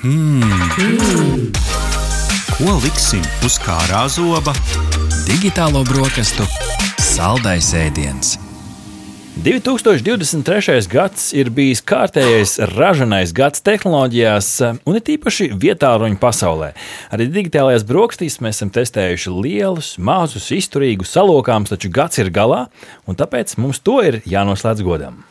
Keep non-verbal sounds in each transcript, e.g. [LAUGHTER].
Hmm. Ko liksim uz kārā zoba? Digitālo brokastu saldais ēdiens. 2023. gads ir bijis kārtējais ražanais gads tehnoloģijās, un it īpaši vietāluņu pasaulē. Arī digitālajās brokastīs mēs esam testējuši lielus, mazus, izturīgus, salokāmus, taču gads ir galā, un tāpēc mums to ir jānoslēdz godam.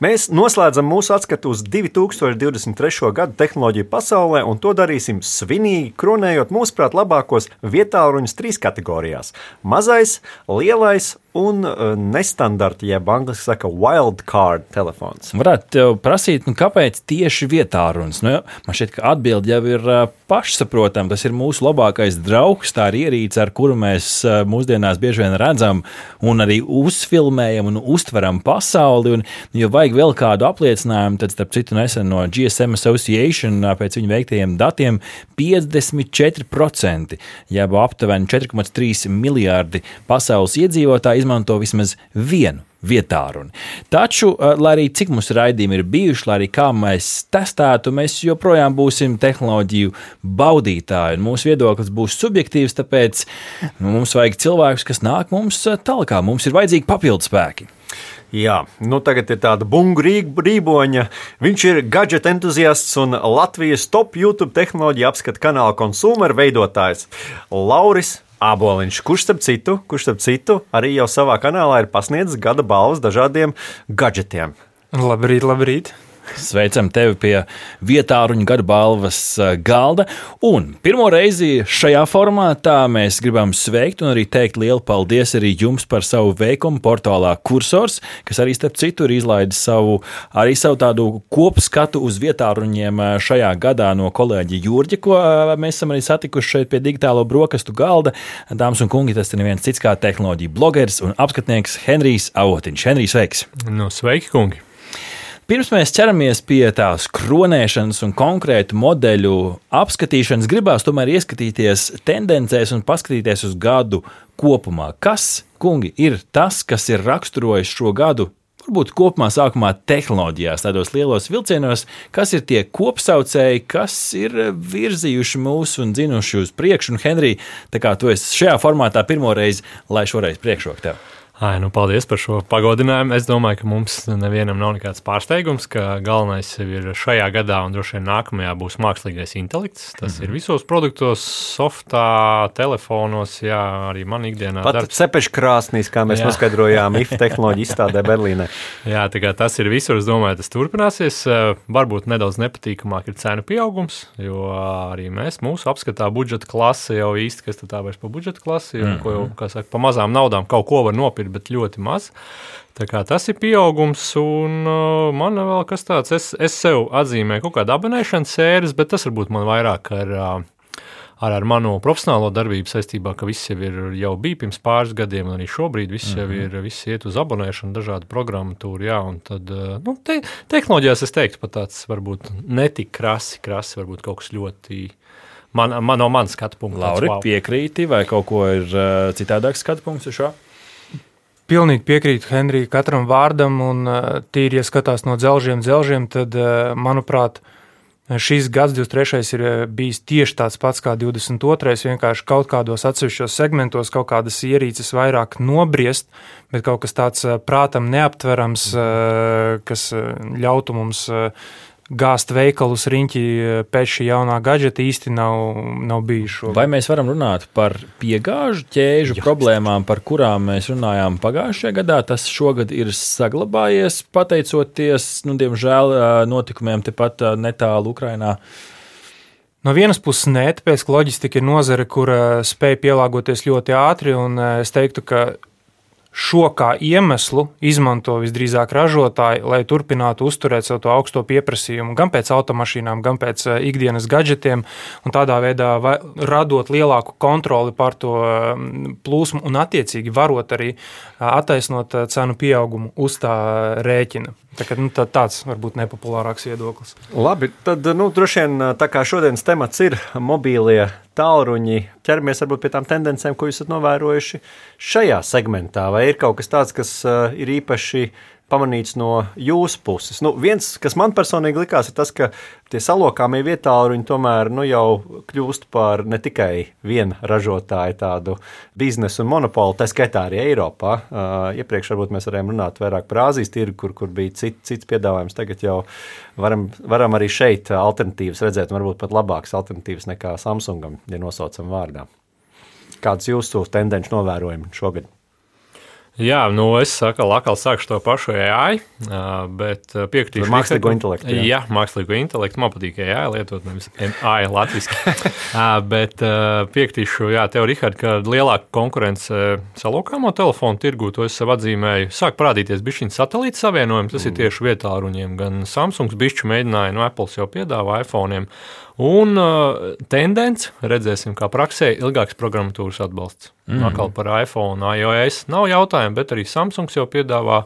Mēs noslēdzam mūsu atskatu uz 2023. gadu tehnoloģiju pasaulē, un to darīsim svinīgi, kronējot mūsuprāt labākos vietāluņus trīs kategorijās - mazais, lielais un uh, nestandarta, jeb angļuiski saka, wildcard telefons. Varētu tev prasīt, nu, kāpēc tieši vietā runas? Nu, man šķiet, ka atbilde jau ir uh, pašsaprotama. Tas ir mūsu labākais draugs, tā ir ierīce, ar kuru mēs uh, mūsdienās bieži vien redzam un arī uzfilmējam un uztveram pasauli. Un, ja vajag vēl kādu apliecinājumu, tad, starp citu, nesen no GSM Association pēc viņu veiktajiem datiem 54%, jeb aptuveni 4,3 miljardi pasaules iedzīvotāji izmanto vismaz vienu vietālu. Taču, eh, lai arī cik mums raidījumi ir bijuši, lai arī kā mēs testētu, mēs joprojām būsim tehnoloģiju baudītāji. Mūsu viedoklis būs subjektīvs, tāpēc nu, mums vajag cilvēkus, kas nāk mums eh, tālāk. Mums ir vajadzīgi papildus spēki. Jā, nu tagad ir tāda bungu rīboņa. Viņš ir gadget entuziasts un Latvijas top YouTube tehnoloģija apskata kanāla konsumeru veidotājs Lauris Aboliņš, kurš starp citu, kurš starp citu arī jau savā kanālā ir pasniedzis gada balvas dažādiem gadgetiem. Labrīt, labrīt! Sveicam tevi pie vietā ruņu gada balvas galda. Un pirmo reizi šajā formātā mēs gribam sveikt un arī teikt lielu paldies arī jums par savu veikumu portālā Cursors, kas arī starp citu ir izlaidis savu, arī savu tādu kopskatu uz vietā ruņiem eh, šajā gadā no kolēģa Jurģa, ko mēs esam arī satikuši šeit pie digitālo brokastu galda. Dāmas un kungi, tas ir neviens cits kā tehnoloģija blogeris un apskatnieks Henrijs Avotiņš. Henrijs, sveiks! Nu, sveiki, kungi! Pirms mēs ķeramies pie tās kronēšanas un konkrētu modeļu apskatīšanas, gribās tomēr ieskatīties tendencēs un paskatīties uz gadu kopumā. Kas, kungi, ir tas, kas ir raksturojis šo gadu? Varbūt kopumā sākumā tehnoloģijās, tādos lielos vilcienos, kas ir tie kopsaucēji, kas ir virzījuši mūs un dzinuši uz priekšu. Un, Henrij, tā kā tu esi šajā formātā pirmo reizi, lai šoreiz priekšroku tev. Ai, nu, paldies par šo pagodinājumu. Es domāju, ka mums nevienam nav nekāds pārsteigums, ka galvenais ir šajā gadā un droši vien nākamajā būs mākslīgais intelekts. Tas mm -hmm. ir visos produktos, softā, telefonos, jā, arī man ikdienā. Pat darbs. cepešu krāsnīs, kā mēs jā. noskaidrojām, IF tehnoloģiju izstādē Berlīnē. [LAUGHS] jā, tā kā tas ir visur, es domāju, tas turpināsies. Varbūt nedaudz nepatīkamāk ir cenu pieaugums, jo arī mēs mūsu apskatā budžeta klase jau īsti, kas tā vairs pa budžeta klasi, mm -hmm. ko jau, kā saka, pa mazām naudām kaut ko var nopirkt bet ļoti maz. Tas ir pieaugums, un uh, man vēl kas tāds, es, es sev atzīmēju kaut kādu abonēšanas sērijas, bet tas varbūt man vairāk ar, uh, ar, ar manu profesionālo darbību saistībā, ka viss jau ir jau bija pirms pāris gadiem, un arī šobrīd viss jau mhm. ir, viss iet uz abonēšanu, dažādu programmatūru, jā, un tad, uh, nu, te, tehnoloģijās es teiktu pat tāds varbūt netik krasi, krasi, varbūt kaut kas ļoti man, man, no manas skatu punkta. Lauri, wow. piekrīti, vai kaut ko ir uh, citādāks skatu punkts uz šo? Pilnīgi piekrītu Henrijam katram vārdam, un tīri, ja skatās no dzelžiem, dzelžiem tad, manuprāt, šis gads, 23. ir bijis tieši tāds pats kā 22. vienkārši kaut kādos atsevišķos segmentos, kaut kādas ierīces vairāk nobriest, bet kaut kas tāds prātam neaptverams, kas ļautu mums gāzt veikalus riņķi pēc šī jaunā gadžeta īsti nav, nav bijuši. Vai mēs varam runāt par piegāžu ķēžu Jā. problēmām, par kurām mēs runājām pagājušajā gadā? Tas šogad ir saglabājies pateicoties, nu, diemžēl, notikumiem tepat netālu Ukrainā. No vienas puses, nē, tāpēc, ka loģistika ir nozare, kur spēj pielāgoties ļoti ātri, un es teiktu, ka Šo kā iemeslu izmanto visdrīzāk ražotāji, lai turpinātu uzturēt savu augsto pieprasījumu gan pēc automašīnām, gan pēc eh, ikdienas gadgetiem, un tādā veidā radot lielāku kontroli pār to mm, plūsmu un attiecīgi varot arī eh, attaisnot eh, cenu pieaugumu uz tā rēķina. Tā kā, nu, tā, tāds varbūt nepopulārāks viedoklis. Labi, tad nu, droši vien tā kā šodienas temats ir mobīlie tālruņi, ķeramies varbūt pie tām tendencēm, ko jūs esat novērojuši šajā segmentā. Vai ir kaut kas tāds, kas uh, ir īpaši pamanīts no jūsu puses? Nu, viens, kas man personīgi likās, ir tas, ka tie salokāmie vietāluņi tomēr nu, jau kļūst par ne tikai vienu ražotāju tādu biznesu un monopolu, tā skaitā arī Eiropā. Uh, iepriekš varbūt mēs varējām runāt vairāk par Āzijas tirgu, kur, kur bija cit, cits piedāvājums. Tagad jau varam, varam arī šeit alternatīvas redzēt, varbūt pat labākas alternatīvas nekā Samsungam, ja nosaucam vārdā. Kāds jūsu tendenci novērojumi šogad? Jā, nu es saku, lakal sākšu to pašu AI, bet piekritīšu. Mākslīgo intelektu. Jā. jā, mākslīgo intelektu. Man patīk AI lietot, nevis AI latviski. [LAUGHS] bet piekritīšu, jā, tev, Rihard, ka lielāka konkurence salokāmo telefonu tirgū, to es sev atzīmēju. Sāk parādīties bišķiņu satelīta savienojumi, tas mm. ir tieši vietā ruņiem. Gan Samsungs bišķi mēģināja, no Apple jau piedāvā iPhone. Un uh, tendence, redzēsim, kā praksē, ilgāks programmatūras atbalsts. Mm. Atkal par iPhone, iOS nav jautājumu, bet arī Samsungs jau piedāvā.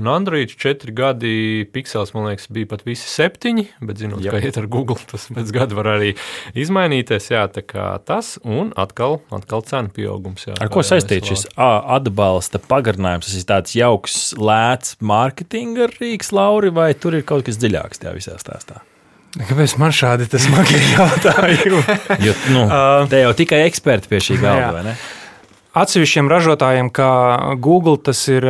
Un Android 4 gadi, Pixels, man liekas, bija pat visi septiņi, bet zinot, Jep. ka iet ar Google, tas pēc gada var arī izmainīties. Jā, tā kā tas un atkal, atkal cenu pieaugums. Jā, ar ko saistīts šis atbalsta pagarinājums? Tas ir tāds jauks, lēts mārketinga rīks, Lauri, vai tur ir kaut kas dziļāks tajā visā stāstā? Kāpēc man šādi tas smagi [LAUGHS] jautājumi? jo, nu, [LAUGHS] te jau tikai eksperti pie šī galda, vai ne? Atsevišķiem ražotājiem, kā Google, tas ir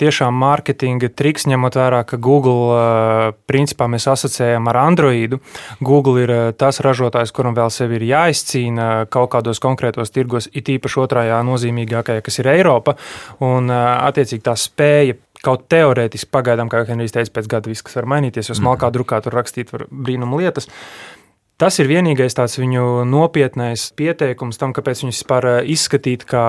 tiešām mārketinga triks, ņemot vērā, ka Google principā mēs asociējam ar Androidu. Google ir tas ražotājs, kuram vēl sevi ir jāizcīna kaut kādos konkrētos tirgos, it īpaši otrajā nozīmīgākajā, kas ir Eiropa. Un, attiecīgi, tā spēja kaut teorētiski pagaidām, kā Henrijs teica, pēc gada viss var mainīties, jo smalkā mm. drukā tur rakstīt var brīnumu lietas. Tas ir vienīgais tāds viņu nopietnais pieteikums tam, kāpēc viņus vispār eh, izskatīt kā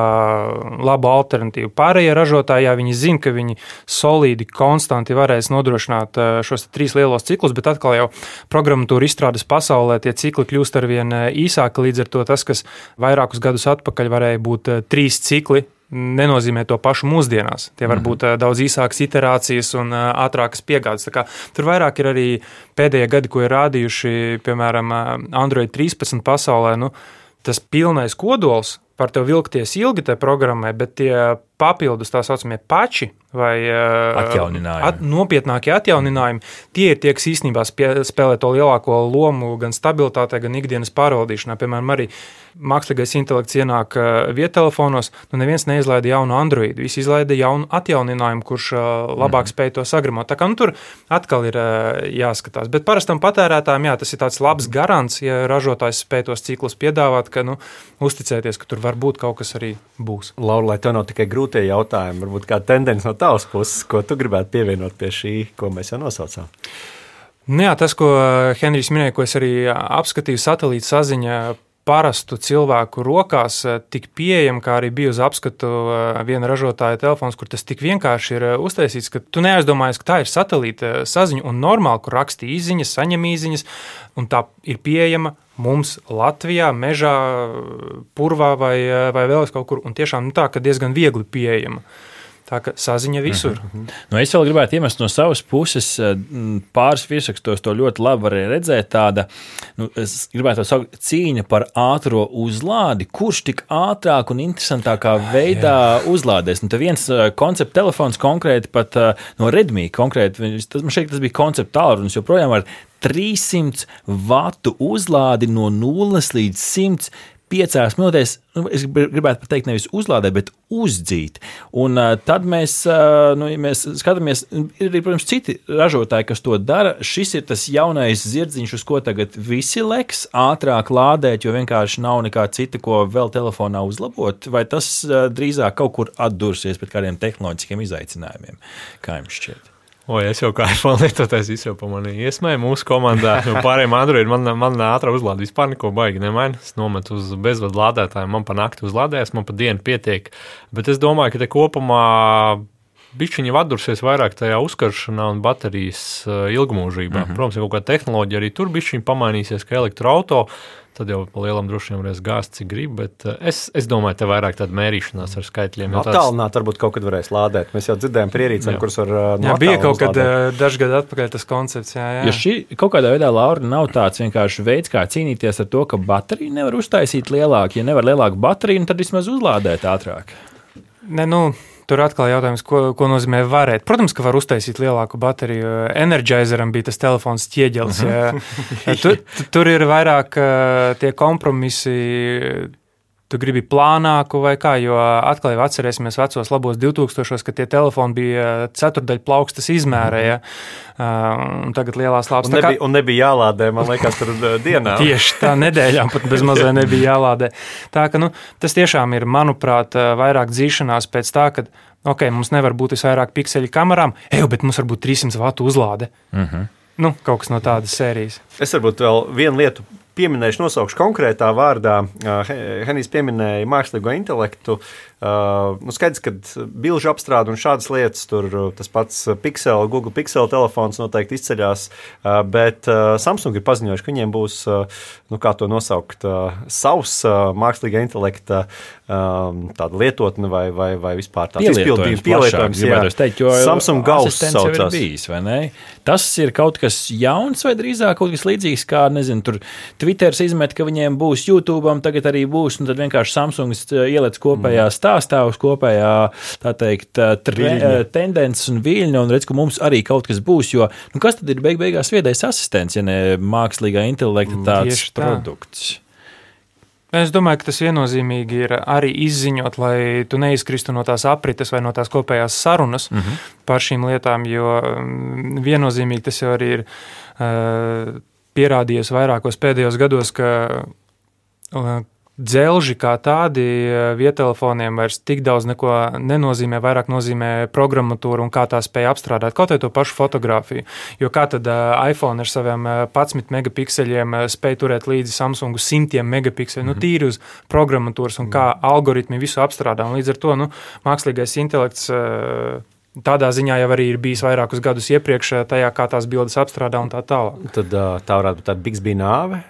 labu alternatīvu. Pārējie ražotāji, jā, viņi zina, ka viņi solīdi, konstanti varēs nodrošināt eh, šos trīs lielos ciklus, bet atkal jau programmatūra izstrādes pasaulē tie cikli kļūst ar vien eh, īsāki. Līdz ar to tas, kas vairākus gadus atpakaļ varēja būt trīs cikli, nenozīmē to pašu mūsdienās. Tie var mhm. būt mm. daudz īsākas iterācijas un ātrākas piegādes. Tur vairāk ir arī pēdējie gadi, ko ir rādījuši, piemēram, Android 13 pasaulē. Nu, tas pilnais kodols par tevi vilkties ilgi tajā programmai, bet tie papildus tā saucamie pači vai atjauninājumi. At, nopietnākie atjauninājumi, tie ir tie, kas īstenībā spēlē to lielāko lomu gan stabilitātē, gan ikdienas pārvaldīšanā. Piemēram, arī mākslīgais intelekts ienāk viettelefonos, nu neviens neizlaida jaunu Android, visi izlaida jaunu atjauninājumu, kurš labāk mm. spēj to sagramot. Tā kā nu, tur atkal ir jāskatās. Bet parastam patērētājam, jā, tas ir tāds labs garants, ja ražotājs spēj tos ciklus piedāvāt, ka nu, uzticēties, ka tur var būt kaut kas arī būs. Laura, lai tev nav tikai grūtie jautājumi, varbūt kā tendence no tavas puses, ko tu gribētu pievienot pie šī, ko mēs jau nosaucām? Nu jā, tas, ko Henrijs minēja, ko es arī apskatīju, satelīta saziņa parastu cilvēku rokās tik pieejama, kā arī bija uz apskatu viena ražotāja telefons, kur tas tik vienkārši ir uztaisīts, ka tu neaizdomājies, ka tā ir satelīta saziņa un normāli, kur raksta īsiņas, saņem īsiņas, un tā ir pieejama mums Latvijā, mežā, purvā vai, vai vēl kaut kur, un tiešām nu, tā, ka diezgan viegli pieejama. Tā kā saziņa visur. Mm -hmm. nu, es vēl gribētu iemest no savas puses, eh, pāris virsrakstos to ļoti labi varēja redzēt. Tāda, nu, es gribētu saukt cīņa par ātrā uzlādi, kurš tik ātrāk un interesantākā veidā Jā. uzlādēs. Nu, viens eh, koncepts telefons konkrēti pat eh, no Redmi, konkrēti, tas, man šeit tas bija koncepts tālrunis, joprojām ar 300 vatu uzlādi no 0 līdz 100 piecās minūtēs, nu, es gribētu pateikt, nevis uzlādēt, bet uzdzīt. Un uh, tad mēs, uh, nu, ja mēs skatāmies, ir arī, protams, citi ražotāji, kas to dara. Šis ir tas jaunais zirdziņš, uz ko tagad visi leks ātrāk lādēt, jo vienkārši nav nekā cita, ko vēl telefonā uzlabot. Vai tas uh, drīzāk kaut kur atdursies pret kādiem tehnoloģiskiem izaicinājumiem, kā jums šķiet? O, es jau kā iPhone lietotājs, es jau pamanīju, iesmēju mūsu komandā. Jo [LAUGHS] pārējiem Android man, man ātrā uzlāde vispār neko baigi nemaina. Es nometu uz bezvadu lādētāju, man pa nakti uzlādējas, man pa dienu pietiek. Bet es domāju, ka te kopumā bišķiņi vadursies vairāk tajā uzkaršanā un baterijas eh, ilgmūžībā. Mm -hmm. Protams, ka kaut kāda tehnoloģija arī tur bišķiņi pamainīsies, ka elektroautorāta tad jau pa lielam droši vien varēs gāzt, cik grib. Bet eh, es, es domāju, ka vairāk tāda mērīšanās ar skaitļiem. No, Attālināt, tās... varbūt kaut kad varēs lādēt. Mēs jau dzirdējām pierīcēm, kuras var. No jā, bija kaut kad dažs gadu atpakaļ tas koncepts. Jā, jā. Ja šī kaut kādā veidā, Laura, nav tāds vienkārši veids, kā cīnīties ar to, ka bateriju nevar uztaisīt lielāku. Ja nevar lielāku bateriju, tad vismaz uzlādēt ātrāk. Ne, nu, tur atkal jautājums, ko, ko nozīmē varēt. Protams, ka var uztaisīt lielāku bateriju. Energizeram bija tas telefons ķieģelis. Ja. [LAUGHS] tur, tur ir vairāk uh, tie kompromisi tu gribi plānāku vai kā, jo atkal jau atcerēsimies vecos labos 2000, kad tie telefoni bija ceturdaļa plaukstas izmērē, ja? uh, un tagad lielās lāpas. Un, nebija, kā... un nebija jālādē, man liekas, tur dienā. [LAUGHS] Tieši tā nedēļām pat bez mazai nebija jālādē. Tā ka, nu, tas tiešām ir, manuprāt, vairāk dzīšanās pēc tā, ka, ok, mums nevar būt visvairāk pikseļu kamerām, ej, bet mums var būt 300 vatu uzlāde. Uh mhm. -huh. Nu, kaut kas no tādas sērijas. Es varbūt vēl vienu lietu pieminēšu, nosaukšu konkrētā vārdā. Henijs pieminēja mākslīgo intelektu. Nu, skaidrs, ka bilžu apstrāde un šādas lietas, tur tas pats Pixel, Google Pixel telefons noteikti izceļas, bet Samsung ir paziņojuši, ka viņiem būs, nu, kā to nosaukt, savs mākslīgā intelekta tāda lietotne vai, vai, vai vispār tāds izpildījums, pielietojums. Jā, teikt, jo Samsung Gauss saucās. Bijis, Tas ir kaut kas jauns vai drīzāk kaut kas līdzīgs, kā, nezinu, tur Twitter izmet, ka viņiem būs YouTube, tagad arī būs, un tad vienkārši Samsungs ieliec kopējā mm. Stāstā uz kopējā, teikt, tre, tendences un viļņu, un redz, ka mums arī kaut kas būs, jo, nu, kas tad ir beig beigās viedais asistents, ja ne mākslīgā intelekta mm, tāds tā. produkts? Es domāju, ka tas viennozīmīgi ir arī izziņot, lai tu neizkristu no tās aprites vai no tās kopējās sarunas mm -hmm. par šīm lietām, jo viennozīmīgi tas jau arī ir uh, pierādījies vairākos pēdējos gados, ka uh, dzelži kā tādi uh, vietelefoniem vairs tik daudz nenozīmē, vairāk nozīmē programmatūru un kā tā spēja apstrādāt kaut vai to pašu fotografiju. Jo kā tad uh, iPhone ar saviem 11 megapikseļiem spēj turēt līdzi Samsungu simtiem megapikseļu, mm -hmm. nu tīri uz programmatūras un kā algoritmi visu apstrādā. Un līdz ar to nu, mākslīgais intelekts Tādā ziņā jau arī ir bijis vairākus gadus iepriekš, tajā, kā tās bildes apstrādā un tā tālāk. Tad tā varētu būt tāda Bixby nāve.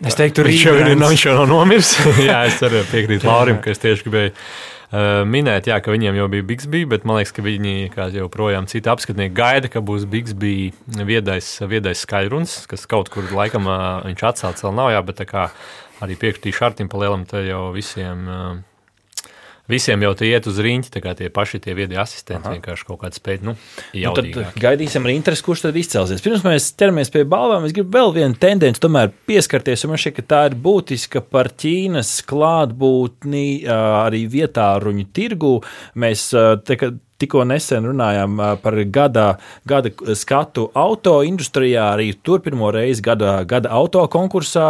Es teiktu, viņš jau ir viņš jau nav nomiris. [LAUGHS] jā, es arī [LAUGHS] piekrītu Laurim, ka es tieši gribēju uh, minēt, jā, ka viņiem jau bija Bixby, bet man liekas, ka viņi, kā jau projām citi apskatnieki, gaida, ka būs Bixby viedais, viedais skaļruns, kas kaut kur laikam uh, viņš atcelts vēl nav, jā, bet tā kā arī piekritīšu Artim pa lielam, te jau visiem. Uh, Visiem jau tie iet uz rīņķi, tā kā tie paši tie viedi asistenti Aha. vienkārši kaut kādā spēļā. Nu, nu, tad gaidīsim ar interesi, kurš tad izcelsies. Pirms mēs ķeramies pie balvām, es gribu vēl vienu tendenci tomēr pieskarties, un man šķiet, ka tā ir būtiska par Ķīnas klātbūtni arī vietā ruņu tirgu. Mēs te, tikko nesen runājām par gada, gada skatu auto industrijā. Arī tur pirmo reizi gada, gada auto konkursā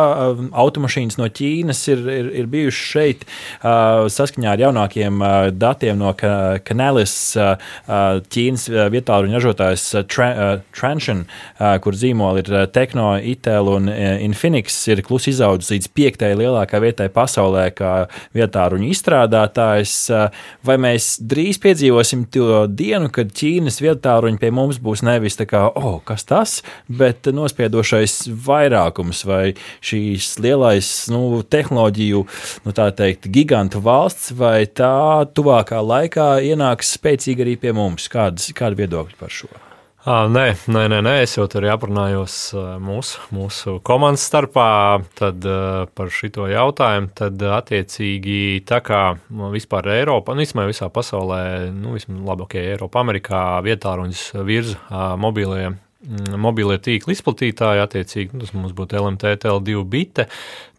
automašīnas no Ķīnas ir, ir, ir bijušas šeit saskaņā ar jaunākiem datiem no Kanalis Ķīnas vietālu ražotājs Transsion, kur zīmoli ir Tekno, Itel un Infinix, ir klusi izaudzis līdz piektajai lielākajai vietai pasaulē, kā vietāruņu izstrādātājs. Vai mēs drīz piedzīvosim to dienu, kad Ķīnas vietāruņi pie mums būs nevis tā kā, oh, kas tas, bet nospiedošais vairākums vai šīs lielais nu, tehnoloģiju, nu, tā teikt, gigantu valsts, vai tā tuvākā laikā ienāks spēcīgi arī pie mums? Kādas, kāda viedokļa par šo? À, nē, nē, nē, nē, es jau tur aprunājos mūsu, mūsu komandas starpā tad, par šo jautājumu. Tad, attiecīgi, tā kā vispār Eiropā, nu, vismaz visā pasaulē, nu, vismaz labi, ok, Eiropā, Amerikā vietā runas virza mobilie mobilie tīkla izplatītāji, attiecīgi, nu, tas mums būtu LMT, TL2 bite,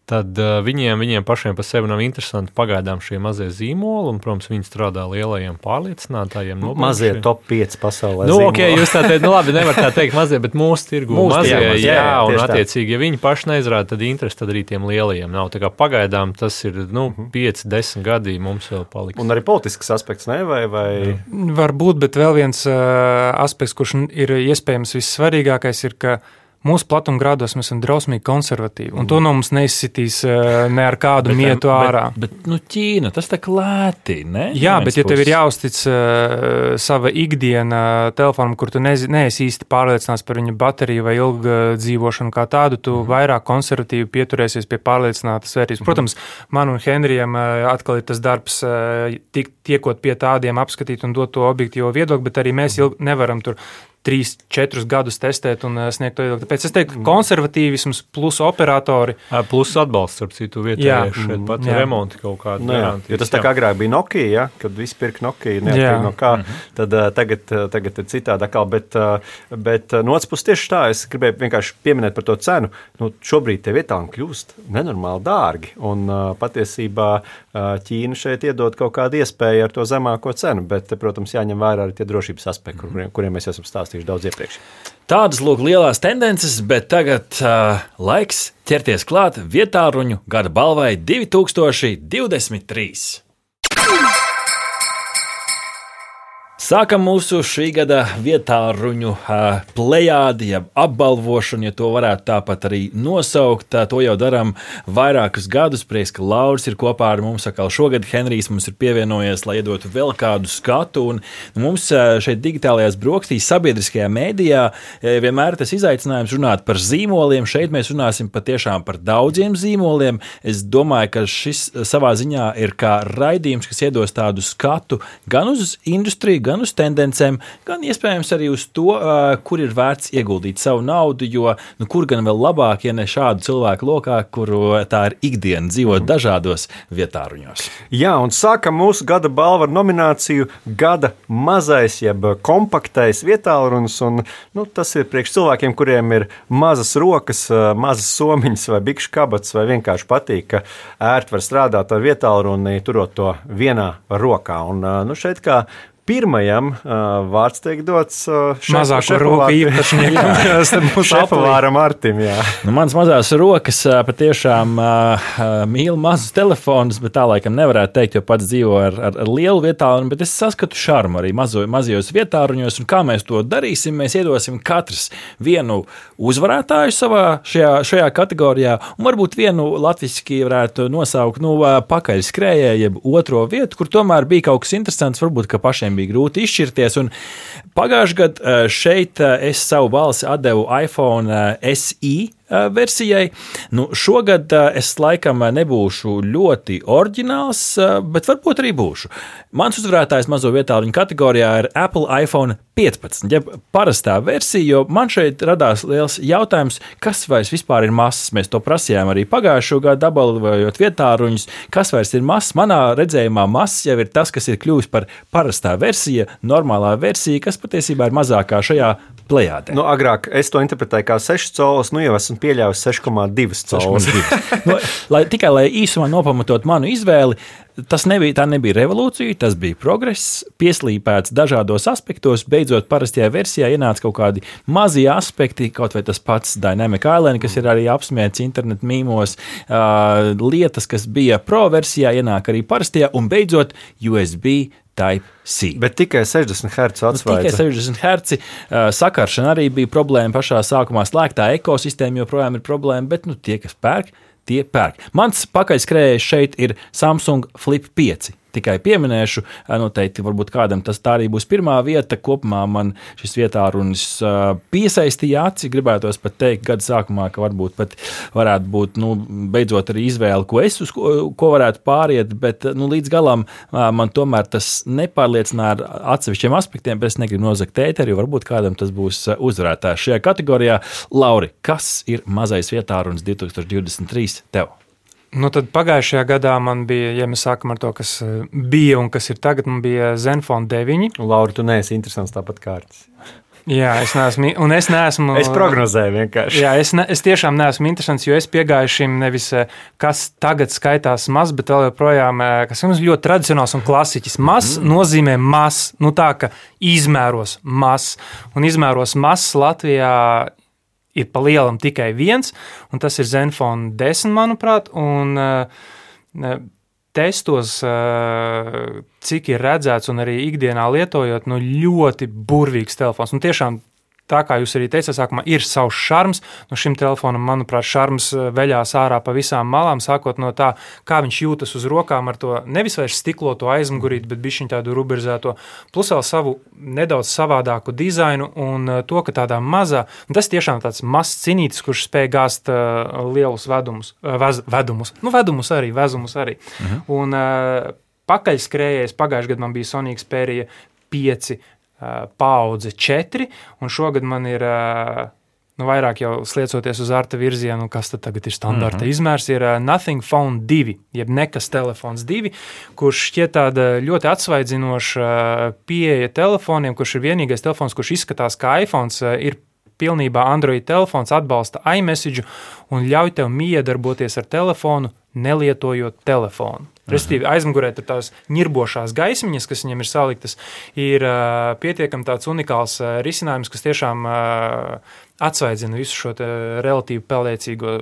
tad uh, viņiem, viņiem pašiem par sevi nav interesanti pagaidām šie mazie zīmoli, un, protams, viņi strādā lielajiem pārliecinātājiem. Mazie top 5 pasaulē. Nu, zīmoli. ok, jūs tā teikt, nu labi, nevar tā teikt mazie, bet mūsu tirgu mūsu mazie, jā, mazie, jā, jā, un attiecīgi, ja viņi paši neizrāda, tad interesi tad arī tiem lielajiem nav. Tā kā pagaidām tas ir, nu, 5, mhm. 10 gadi mums vēl paliks. Un arī politisks aspekts, ne? Vai, vai... Varbūt, bet vēl viens uh, aspekts, kurš ir iespējams vissvarīgākais, ir, ka Mūsu platumgrādos mēs esam drausmīgi konservatīvi, un to no mums neizsitīs eh, ne ar kādu bet, mietu ārā. Bet, bet nu, Ķīna tas tā lēti, ne? Jā, bet ja tev ir jāuztic uh, sava ikdiena telefonam, kur tu nezi, neesi īsti pārliecināts par viņa bateriju vai ilgu dzīvošanu kā tādu, tu mm. vairāk konservatīvi pieturēsies pie pārliecinātas vērtības. Mm. Protams, man un Henrijam uh, atkal ir tas darbs, uh, tik, tiekot pie tādiem apskatīt un dot to objektīvo viedokli, bet arī mēs mm. ilg, nevaram tur 3, 4 gadus testēt un uh, sniegt to viedokli. Tāpēc es teiktu, ka konservatīvisms plus operatori. Plus atbalsts ar citu vietējais šeit pat Jā. remonti kaut jā, garantijas, jo tas tā kā agrāk bija Nokia, ja, kad viss pirka Nokia, neatkarīgi no kā. Tad uh, tagad, uh, tagad ir citādi. atkal, Bet, bet no otras puses, tieši tā, es gribēju vienkārši pieminēt par to cenu. Nu, šobrīd tie vietā kļūst nenormāli dārgi. Un patiesībā Ķīna šeit iedod kaut kādu iespēju ar to zemāko cenu. Bet, protams, jāņem vērā arī tie drošības aspekti, kuriem, kuriem mēs esam stāstījuši daudz iepriekš. Tādas lūk lielās tendences, bet tagad uh, laiks ķerties klāt vietāruņu gada balvai 2023. Sākam mūsu šī gada vietā ruņu uh, plējādi, jeb apbalvošanu, ja to varētu tāpat arī nosaukt. Uh, to jau darām vairākus gadus. Prieks, ka Lauris ir kopā ar mums. Atkal šogad Henrijs mums ir pievienojies, lai iedotu vēl kādu skatu. Un, nu, mums uh, šeit digitālajās brokastīs, sabiedriskajā mēdījā, vienmēr ir tas izaicinājums runāt par zīmoliem. Šeit mēs runāsim patiešām par daudziem zīmoliem. Es domāju, ka šis savā ziņā ir kā raidījums, kas iedos tādu skatu gan uz industriju, gan uz tendencēm, gan iespējams arī uz to, kur ir vērts ieguldīt savu naudu. Jo nu, kur gan vēl labāk, ja ne šādu cilvēku lokā, kuru tā ir ikdiena dzīvot dažādos vietāruņos. Jā, un sākam mūsu gada balvu ar nomināciju Gada mazais, jeb kompaktais vietālunis. Un, nu, tas ir priekš cilvēkiem, kuriem ir mazas rokas, mazas somiņas vai bikšu kabats, vai vienkārši patīk, ka ērti var strādāt ar vietālruni, turot to vienā rokā. Un, nu, šeit kā pirmajam ā, vārds tiek dots Mazāko roku šefpavāra- īpašniekam. [LAUGHS] Šefpavāram Artim. Nu, Mans mazās rokas ā, patiešām ā, mīl mazus telefonus, bet tā laikam nevarētu teikt, jo pats dzīvo ar, ar, ar lielu vietālu. Bet es saskatu šarmu arī mazo, mazajos vietāruņos. Un kā mēs to darīsim? Mēs iedosim katrs vienu uzvarētāju savā šajā, šajā kategorijā, un varbūt vienu latviešu varētu nosaukt nu, ā, pakaļ skrējēju, jeb otro vietu, kur tomēr bija kaut kas interesants. Varbūt ka pašiem bija grūti izšķirties. Pagājušajā gadā šeit ā, es savu balsi atdevu iPhone ā, SE versijai. Nu, šogad es laikam nebūšu ļoti oriģināls, bet varbūt arī būšu. Mans uzvarētājs mazo vietālu kategorijā ir Apple iPhone 15, jeb parastā versija, jo man šeit radās liels jautājums, kas vairs vispār ir mazs. Mēs to prasījām arī pagājušo gadu, apbalvojot vietāruņus. Kas vairs ir mazs? Manā redzējumā mazs jau ir tas, kas ir kļuvis par parastā versija, normālā versija, kas patiesībā ir mazākā šajā plējādē. Nu, agrāk es to interpretēju kā 6 cēlus, nu jau esmu pieļāvis 6,2 cēlus. nu, lai, tikai lai īsumā nopamatot manu izvēli, tas nebija, tā nebija revolūcija, tas bija progress, pieslīpēts dažādos aspektos. Beidzot, parastajā versijā ienāca kaut kādi mazi aspekti, kaut vai tas pats Dynamic Island, kas ir arī apsmiets internetu mīmos, uh, lietas, kas bija pro versijā, ienāk arī parastajā, un beidzot USB. Type-C. Bet tikai 60 Hz Nu, Tikai atsvaigs. 60 Hz sakaršana arī bija problēma pašā sākumā. Slēgtā ekosistēma joprojām ir problēma, bet nu, tie, kas pērk, tie pērk. Mans pakaļskrējējs šeit ir Samsung Flip 5. Tikai pieminēšu, noteikti, varbūt kādam tas tā arī būs pirmā vieta. Kopumā man šis vietā runas piesaistīja aci. Gribētos pat teikt, gada sākumā, ka varbūt pat varētu būt nu, beidzot arī izvēle, ko es uz ko, ko varētu pāriet. Bet nu, līdz galam man tomēr tas nepārliecināja ar atsevišķiem aspektiem, bet es negribu nozagt ēteri, jo varbūt kādam tas būs uzvarētājs šajā kategorijā. Lauri, kas ir mazais vietā runas 2023 tev? Nu, tad pagājušajā gadā man bija, ja mēs sākam ar to, kas eh, bija un kas ir tagad, man bija Zenfone 9. Laura, tu neesi interesants tāpat kārtas. Jā, es neesmu, un es neesmu. Es prognozēju vienkārši. Jā, es, ne, es tiešām neesmu interesants, jo es piegāju šim nevis, eh, kas tagad skaitās maz, bet vēl joprojām, eh, ļoti tradicionāls un klasiķis. Maz mm. nozīmē maz, nu tā, ka izmēros maz, un izmēros maz Latvijā ir pa lielam tikai viens, un tas ir Zenfone 10, manuprāt, un uh, testos, uh, cik ir redzēts, un arī ikdienā lietojot, nu, ļoti burvīgs telefons. Un tiešām tā kā jūs arī teicāt, sākumā ir savs šarms. No šim telefonam, manuprāt, šarms eh, veļās ārā pa visām malām, sākot no tā, kā viņš jūtas uz rokām ar to nevis vairs stikloto aizmugurīti, bet bišķiņ tādu ruberizēto, plus vēl savu nedaudz savādāku dizainu un eh, to, ka tādā mazā, un tas tiešām tāds mazs cinītis, kurš spēj gāzt uh, lielus vedumus, vez, vedumus, nu vedumus arī, vezumus arī. Mhm. Un pakaļskrējējs pagājušajā gadā man bija Sonīgs Pērija 5 paudze 4, un šogad man ir. Nu, vairāk jau sliecoties uz arta virzienu, kas tad ir standarta mm -hmm. izmērs, ir Nothing Phone 2, jeb nekas telefons 2, kurš šķiet tāda ļoti atsvaidzinoša pieeja telefoniem, kurš ir vienīgais telefons, kurš izskatās kā iPhone, ir pilnībā Android telefons, atbalsta iMessage un ļauj tev miedarboties ar telefonu, nelietojot telefonu. Respektīvi, aizmugurē tur tās nirbošās gaismiņas, kas viņam ir saliktas, ir uh, pietiekami tāds unikāls uh, risinājums, kas tiešām uh, atsvaidzina visu šo relatīvi pelēcīgo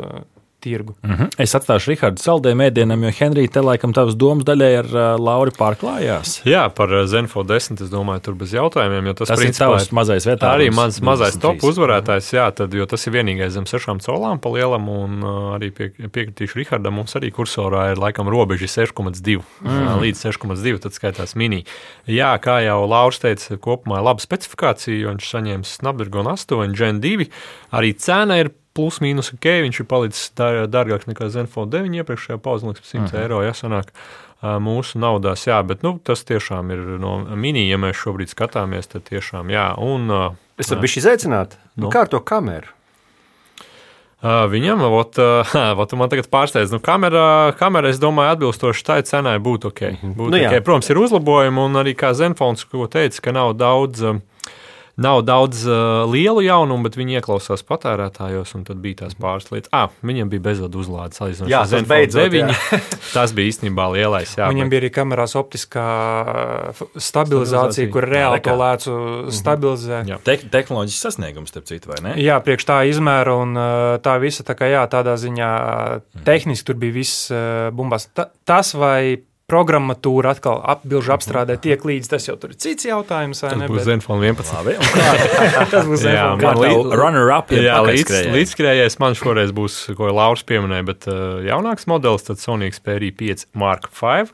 tirgu. Mm -hmm. Es atstāšu Rahardu saldējumu ēdienam, jo Henrija te laikam tavas domas daļai ar uh, Lauri pārklājās. Jā, par Zenfo 10 es domāju, tur bez jautājumiem, jo tas, tas principā, ir tavs mazais vietā. Arī mans mazais top uzvarētājs, jā, tad, jo tas ir vienīgais zem sešām colām pa lielam, un uh, arī pie, piekritīšu Rahardam, mums arī kursorā ir laikam robeža 6,2 mm. līdz 6,2, tad skaitās mini. Jā, kā jau Lauris teica, kopumā laba specifikācija, jo viņš saņēma Snapdragon 8 Gen 2, arī cena ir plus mīnus ok, viņš ir palicis dārgāks nekā Zenfone 9 iepriekšējā pauzē, liekas, 100 uh -huh. eiro jāsanāk. Mūsu naudās, jā, bet nu, tas tiešām ir no mini, ja mēs šobrīd skatāmies, tad tiešām jā. Un, es varu bišķi izaicināt, nu, nu? kā ar to kameru? Viņam, ot, [LAUGHS] ot, man tagad pārsteidz, nu, kamera, kamera, es domāju, atbilstoši tai cenai būtu ok. Mhm. Būtu Nu okay. Protams, ir uzlabojumi, un arī kā Zenfons, ko teica, ka nav daudz. Nav daudz uh, lielu jaunumu, bet viņi ieklausās patērētājos, un tad bija tās pāris lietas. Ah, viņam bija bezvadu uzlāde. Jā, tas beidzot, jā. [LAUGHS] tas bija īstenībā lielais. Jā, viņam bet... bija arī kamerās optiskā stabilizācija, stabilizācija. kur reāli to lēcu stabilizē. Jā. Te tehnoloģisks sasniegums, starp citu, vai ne? Jā, priekš tā izmēra un uh, tā visa, tā kā jā, tādā ziņā tehniski tur bija viss uh, bumbās. Ta, tas vai programmatūra atkal apbilžu apstrādē tiek līdz. Tas jau tur ir cits jautājums. Tas ne, būs bet- Zenfone 11. Labi, [LAUGHS] Tas būs Jā, Zenfone. kā man tev līdz- runner-up ir Jā, līdz, līdzskrējējis man šoreiz būs, ko Lauris pieminēja, bet uh, jaunāks modelis, tad Sony Xperia 5 Mark V.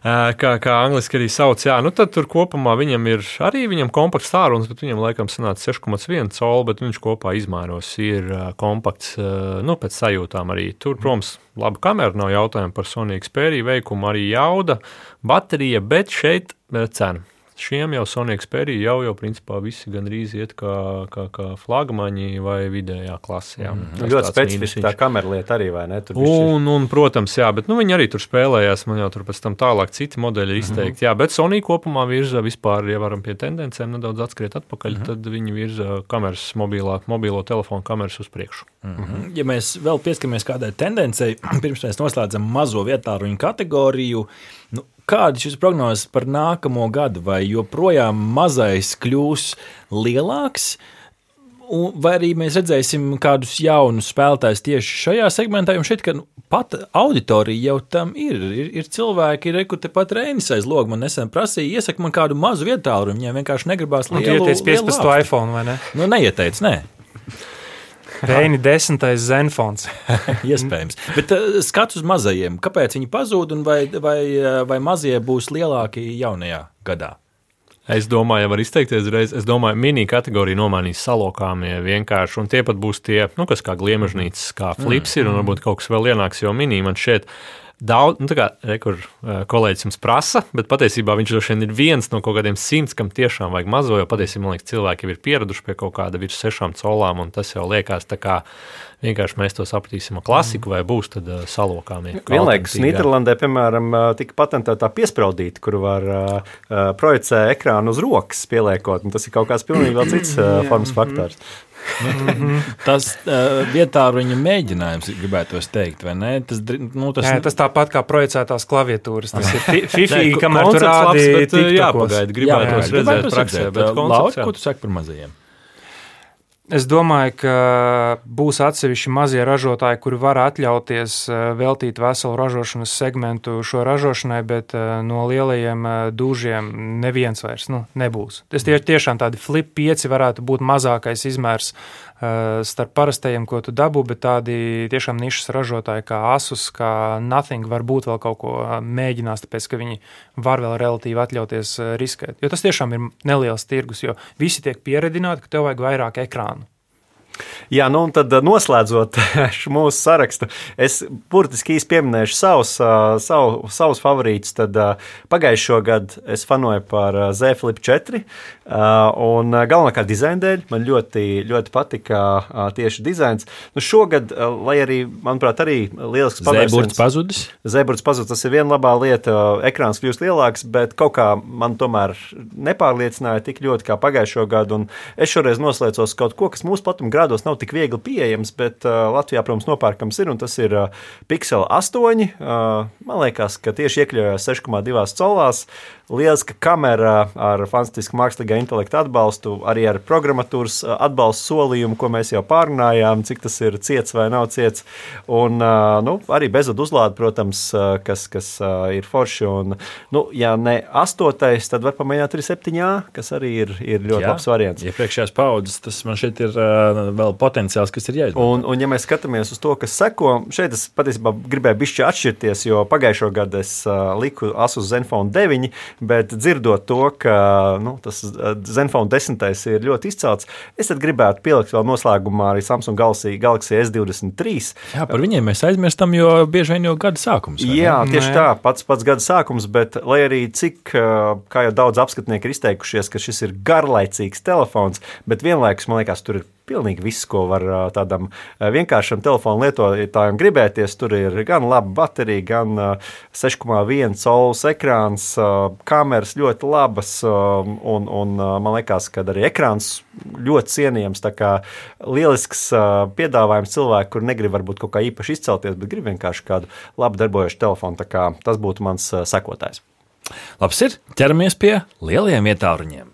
Uh, kā, kā angliski arī sauc, jā, nu tad tur kopumā viņam ir arī viņam kompakts tālrunis, bet viņam laikam sanāca 6,1 colu, bet viņš kopā izmēros ir uh, kompakts, uh, nu pēc sajūtām arī. Tur, protams, laba kamera, nav jautājumu par Sony Xperia veikumu, arī jauda, baterija, bet šeit uh, cena. Šiem jau Sony Xperia jau, jau principā visi gandrīz iet kā, kā, kā flagmaņi vai vidējā klasē. Tas Nu, ļoti specifiski tā kamera lieta arī, vai ne? Tur Un, un, protams, jā, bet nu, viņi arī tur spēlējās. Man jau tur pēc tam tālāk citi modeļi ir izteikti. Mm -hmm. Jā, bet Sony kopumā virza vispār, ja varam pie tendencēm nedaudz atskriet atpakaļ, mm -hmm. tad viņi virza kameras, mobilā, mobilo telefonu kameras uz priekšu. Mhm. Ja mēs vēl pieskaramies kādai tendencei, [CLEARS THROAT] pirms mēs noslēdzam mazo vietāruņu kategoriju, nu, kādas ir prognozes par nākamo gadu? Vai joprojām mazais kļūs lielāks? Vai arī mēs redzēsim kādus jaunus spēlētājus tieši šajā segmentā? Un šeit, nu, pat auditorija jau tam ir. Ir, ir cilvēki, ir kur tepat Reinis aiz logs. Man nesen prasīja, iesaka man kādu mazu vietālu, un viņiem vienkārši negribās Un tu lielu. ieteici 15. lielu iPhone vai ne? Nu, neieteic, nē. Reini 10. Zenfons. [LAUGHS] Iespējams. Bet uh, skats uz mazajiem, kāpēc viņi pazūd un vai, vai, uh, vai mazie būs lielāki jaunajā gadā? Es domāju, ja var izteikties uzreiz. Es domāju, mini kategorija nomainīs salokāmie vienkārši, un tie pat būs tie, nu, kas kā gliemežnīcas, kā flips ir, un varbūt kaut kas vēl ienāks, jo mini man šeit. Daudz, nu, tā kā re, kur, eh, kolēģis jums prasa, bet patiesībā viņš droši vien ir viens no kaut kādiem simts, kam tiešām vajag mazo. Jo patiesībā man liekas, cilvēki jau ir pieraduši pie kaut kāda virs sešām colām, un tas jau liekas tā kā vienkārši mēs to sapratīsim ar klasiku, vai būs tad uh, salokāmie. kā Vienlaikus. Nīderlandē, piemēram, ā, tika patentēta tā piespraudīta, kur var ā, projicēt ekrānu uz rokas, pieliekot. un Tas ir kaut kāds pilnīgi vēl cits ā, formas faktors. Tas uh, vietā viņa mēģinājums, gribētu teikt, vai ne? Tas, nu, tas, Tas, tas tāpat kā projicētās klaviatūras. Tas ir fi- [LAUGHS] Nē, fifīgi, kamēr tur uh, TikTokos. jāpagaida, gribētu redzēt praksē, bet koncepts, ko tu saki par mazajiem? Es domāju, ka būs atsevišķi mazie ražotāji, kuri var atļauties eh, veltīt veselu ražošanas segmentu šo ražošanai, bet eh, no lielajiem eh, dūžiem neviens vairs nu, nebūs. Tas tie, tiešām tādi flip 5 varētu būt mazākais izmērs starp parastajiem, ko tu dabū, bet tādi tiešām nišas ražotāji kā Asus, kā Nothing varbūt vēl kaut ko eh, mēģinās, tāpēc ka viņi var vēl relatīvi atļauties eh, riskēt. Jo tas tiešām ir neliels tirgus, jo visi tiek pieredzināti, ka tev vajag vairāk ekrānu. Jā, nu un tad noslēdzot [LAUGHS] mūsu sarakstu, es burtiski īsti pieminēšu savus, savu, savus favorītus. Tad pagājušo gadu es fanoju par Z Flip 4. Un galvenokārt dizaina dēļ man ļoti, ļoti patika tieši dizains. Nu, šogad, lai arī, manuprāt, arī lielisks pavērsiens. Zēburts pazudis. Zēburts pazudis, tas ir viena labā lieta. Ekrāns kļūst lielāks, bet kaut kā man tomēr nepārliecināja tik ļoti kā pagājušo gadu. Un es šoreiz noslēdzos kaut ko, kas mūsu platuma grādos nav tik viegli pieejams, bet uh, Latvijā, protams, nopērkams ir, un tas ir uh, Pixel 8. Uh, man liekas, ka tieši iekļaujas 6,2 colās. Lieliska kamera ar fantastisku mākslīgā intelekta atbalstu, arī ar programmatūras atbalstu solījumu, ko mēs jau pārunājām, cik tas ir ciets vai nav ciets. Un nu, arī bezvadu uzlāde, protams, kas, kas ir forši. Un, nu, ja ne astotais, tad var pamēģināt arī septiņā, kas arī ir, ir ļoti Jā, labs variants. Iepriekšējās paudzes tas man šeit ir vēl potenciāls, kas ir jāizmanto. Un, un, ja mēs skatāmies uz to, kas seko, šeit es patiesībā gribēju bišķi atšķirties, jo pagājušo gadu es uh, liku Asus Zenfone 9, bet dzirdot to, ka nu, tas Zenfone 10 ir ļoti izcelts, es gribētu pielikt vēl noslēgumā arī Samsung Galaxy, Galaxy S23. Jā, par viņiem mēs aizmirstam, jo bieži vien jau gada sākums. Jā, tieši Nē. tā, pats, pats gada sākums, bet lai arī cik, kā jau daudz apskatnieki ir izteikušies, ka šis ir garlaicīgs telefons, bet vienlaikus man liekas, tur ir pilnīgi viss, ko var tādam vienkāršam telefonu lietotājam gribēties. Tur ir gan laba baterija, gan 6,1 colu ekrāns, kameras ļoti labas, un, un man liekas, ka arī ekrāns ļoti cienījams. Tā kā lielisks piedāvājums cilvēkiem, kur negrib varbūt kaut kā īpaši izcelties, bet grib vienkārši kādu labi darbojošu telefonu. Tas būtu mans sekotājs. Labs ir, ķeramies pie lielajiem ietāruņiem.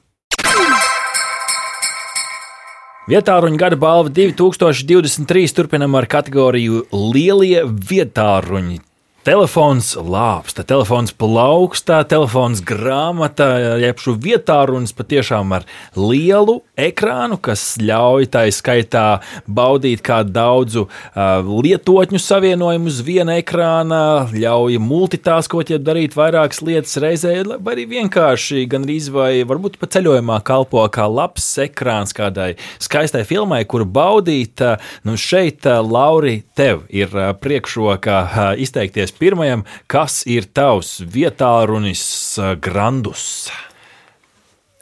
Vietāruņa gada balva 2023 turpinam ar kategoriju Lielie vietāruņi. Telefons lāpsta, telefons plaukstā, telefons grāmatā, jeb šo vietā runas patiešām ar lielu ekrānu, kas ļauj tai skaitā baudīt kā daudzu uh, lietotņu savienojumu uz viena ekrāna, ļauj multitaskot, ja darīt vairākas lietas reizē, vai arī vienkārši gan arī vai varbūt pa ceļojumā kalpo kā labs ekrāns kādai skaistai filmai, kuru baudīt. Uh, nu šeit, uh, Lauri, tev ir priekšroka izteikties pirmajam, kas ir tavs vietārunis eh, grandus?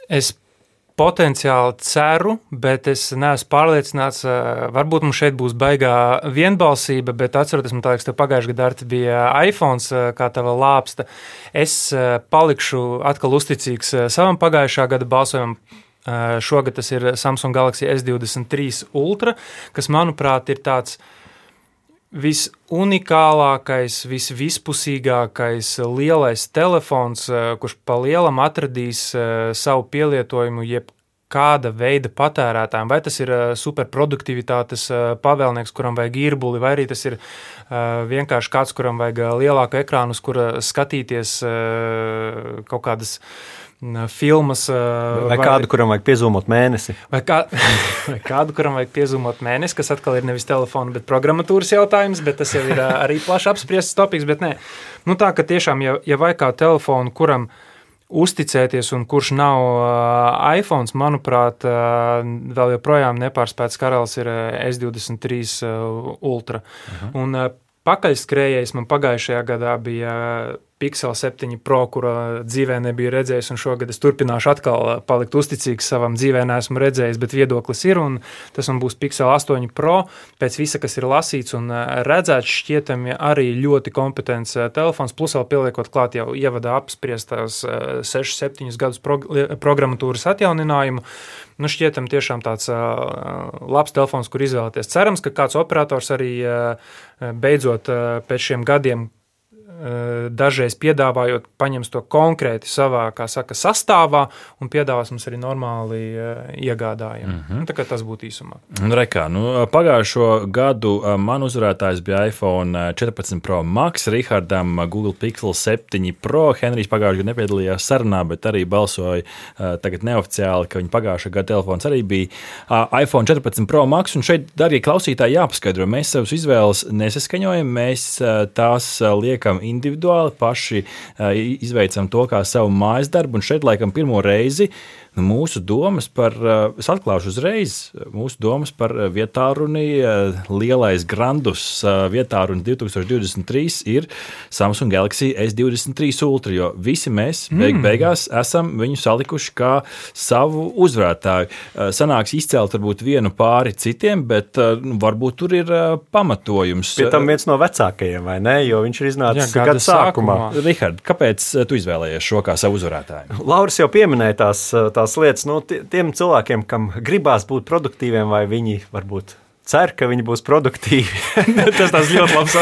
Es potenciāli ceru, bet es neesmu pārliecināts. Eh, varbūt mums šeit būs baigā vienbalsība, bet atceroties, man liekas, ka pagājušajā gadā bija iPhone, eh, kā tava lāpsta. Es palikšu atkal uzticīgs savam pagājušā gada balsojumam. Šogad tas ir Samsung Galaxy S23 Ultra, kas, manuprāt, ir tāds uh, visunikālākais, visvispusīgākais lielais telefons, eh, kurš pa lielam atradīs eh, savu pielietojumu jebkāda veida patērētājiem. Vai tas ir eh, superproduktivitātes pavēlnieks, kuram vajag īrbuli, vai arī tas ir vienkārši kāds, kuram vajag lielāku ekrānu, uz kura skatīties kaut kādas filmas. Vai, vai kādu, kuram vajag piezīmot mēnesi. Vai, kā, [LAUGHS] vai kādu, kuram vajag piezīmot mēnesi, kas atkal ir nevis telefona, bet programmatūras jautājums, bet tas jau ir arī plaši apspriests nē, nu tā, ka tiešām, ja, ja vajag kādu telefonu, kuram uzticēties un kurš nav uh, iPhone, manuprāt, uh, vēl joprojām nepārspēts karalis ir S23 uh, Ultra. Uh. -huh. Un uh, pakaļskrējējs man pagājušajā gadā bija Pixel 7 Pro, kura dzīvē nebija redzējis, un šogad es turpināšu atkal palikt uzticīgs savam dzīvē, neesmu redzējis, bet viedoklis ir, un tas man būs Pixel 8 Pro. Pēc visa, kas ir lasīts un redzēts, šķietami arī ļoti kompetents telefons, plus vēl pieliekot klāt jau ievadā apspriestās 6-7 gadus programmatūras atjauninājumu. Nu, šķietam tiešām tāds labs telefons, kur izvēlēties. Cerams, ka kāds operators arī beidzot pēc šiem gadiem Eh, dažreiz piedāvājot, paņems to konkrēti savā, kā saka, sastāvā un piedāvās mums arī normāli eh, iegādājumu. Mm -hmm. nu, tas būtu īsumā. Rekā, nu, pagājušo gadu eh, man uzvarētājs bija iPhone 14 Pro Max, Rihardam Google Pixel 7 Pro. Henrijs pagājušajā gadā nepiedalījās sarunā, bet arī balsoja tagad neoficiāli, ka viņa pagājušā gada telefons arī bija iPhone 14 Pro Max. Un šeit, darbie klausītāji, jāpaskaidro, mēs savus izvēles nesaskaņojam, mēs tās liekam individuāli, paši izveicam to kā savu mājas darbu. Un šeit, laikam, pirmo reizi nu, mūsu domas par, es atklāšu uzreiz, mūsu domas par vietālruni, lielais grandus uh, vietālruni 2023 ir Samsung Galaxy S23 Ultra, jo visi mēs beig beigās esam viņu salikuši kā savu uzvarētāju. Sanāks izcelt varbūt vienu pāri citiem, bet nu, varbūt tur ir pamatojums. Pie tam viens no vecākajiem, vai ne? Jo viņš ir iznācis gada gada sākumā. sākumā. Rihard, kāpēc uh, tu izvēlējies šo kā savu uzvarētāju? Lauris jau pieminēja tās, tās lietas, nu, tie- tiem cilvēkiem, kam gribās būt produktīviem, vai viņi varbūt cer, ka viņi būs produktīvi. [LAUGHS] Tas tas ļoti labs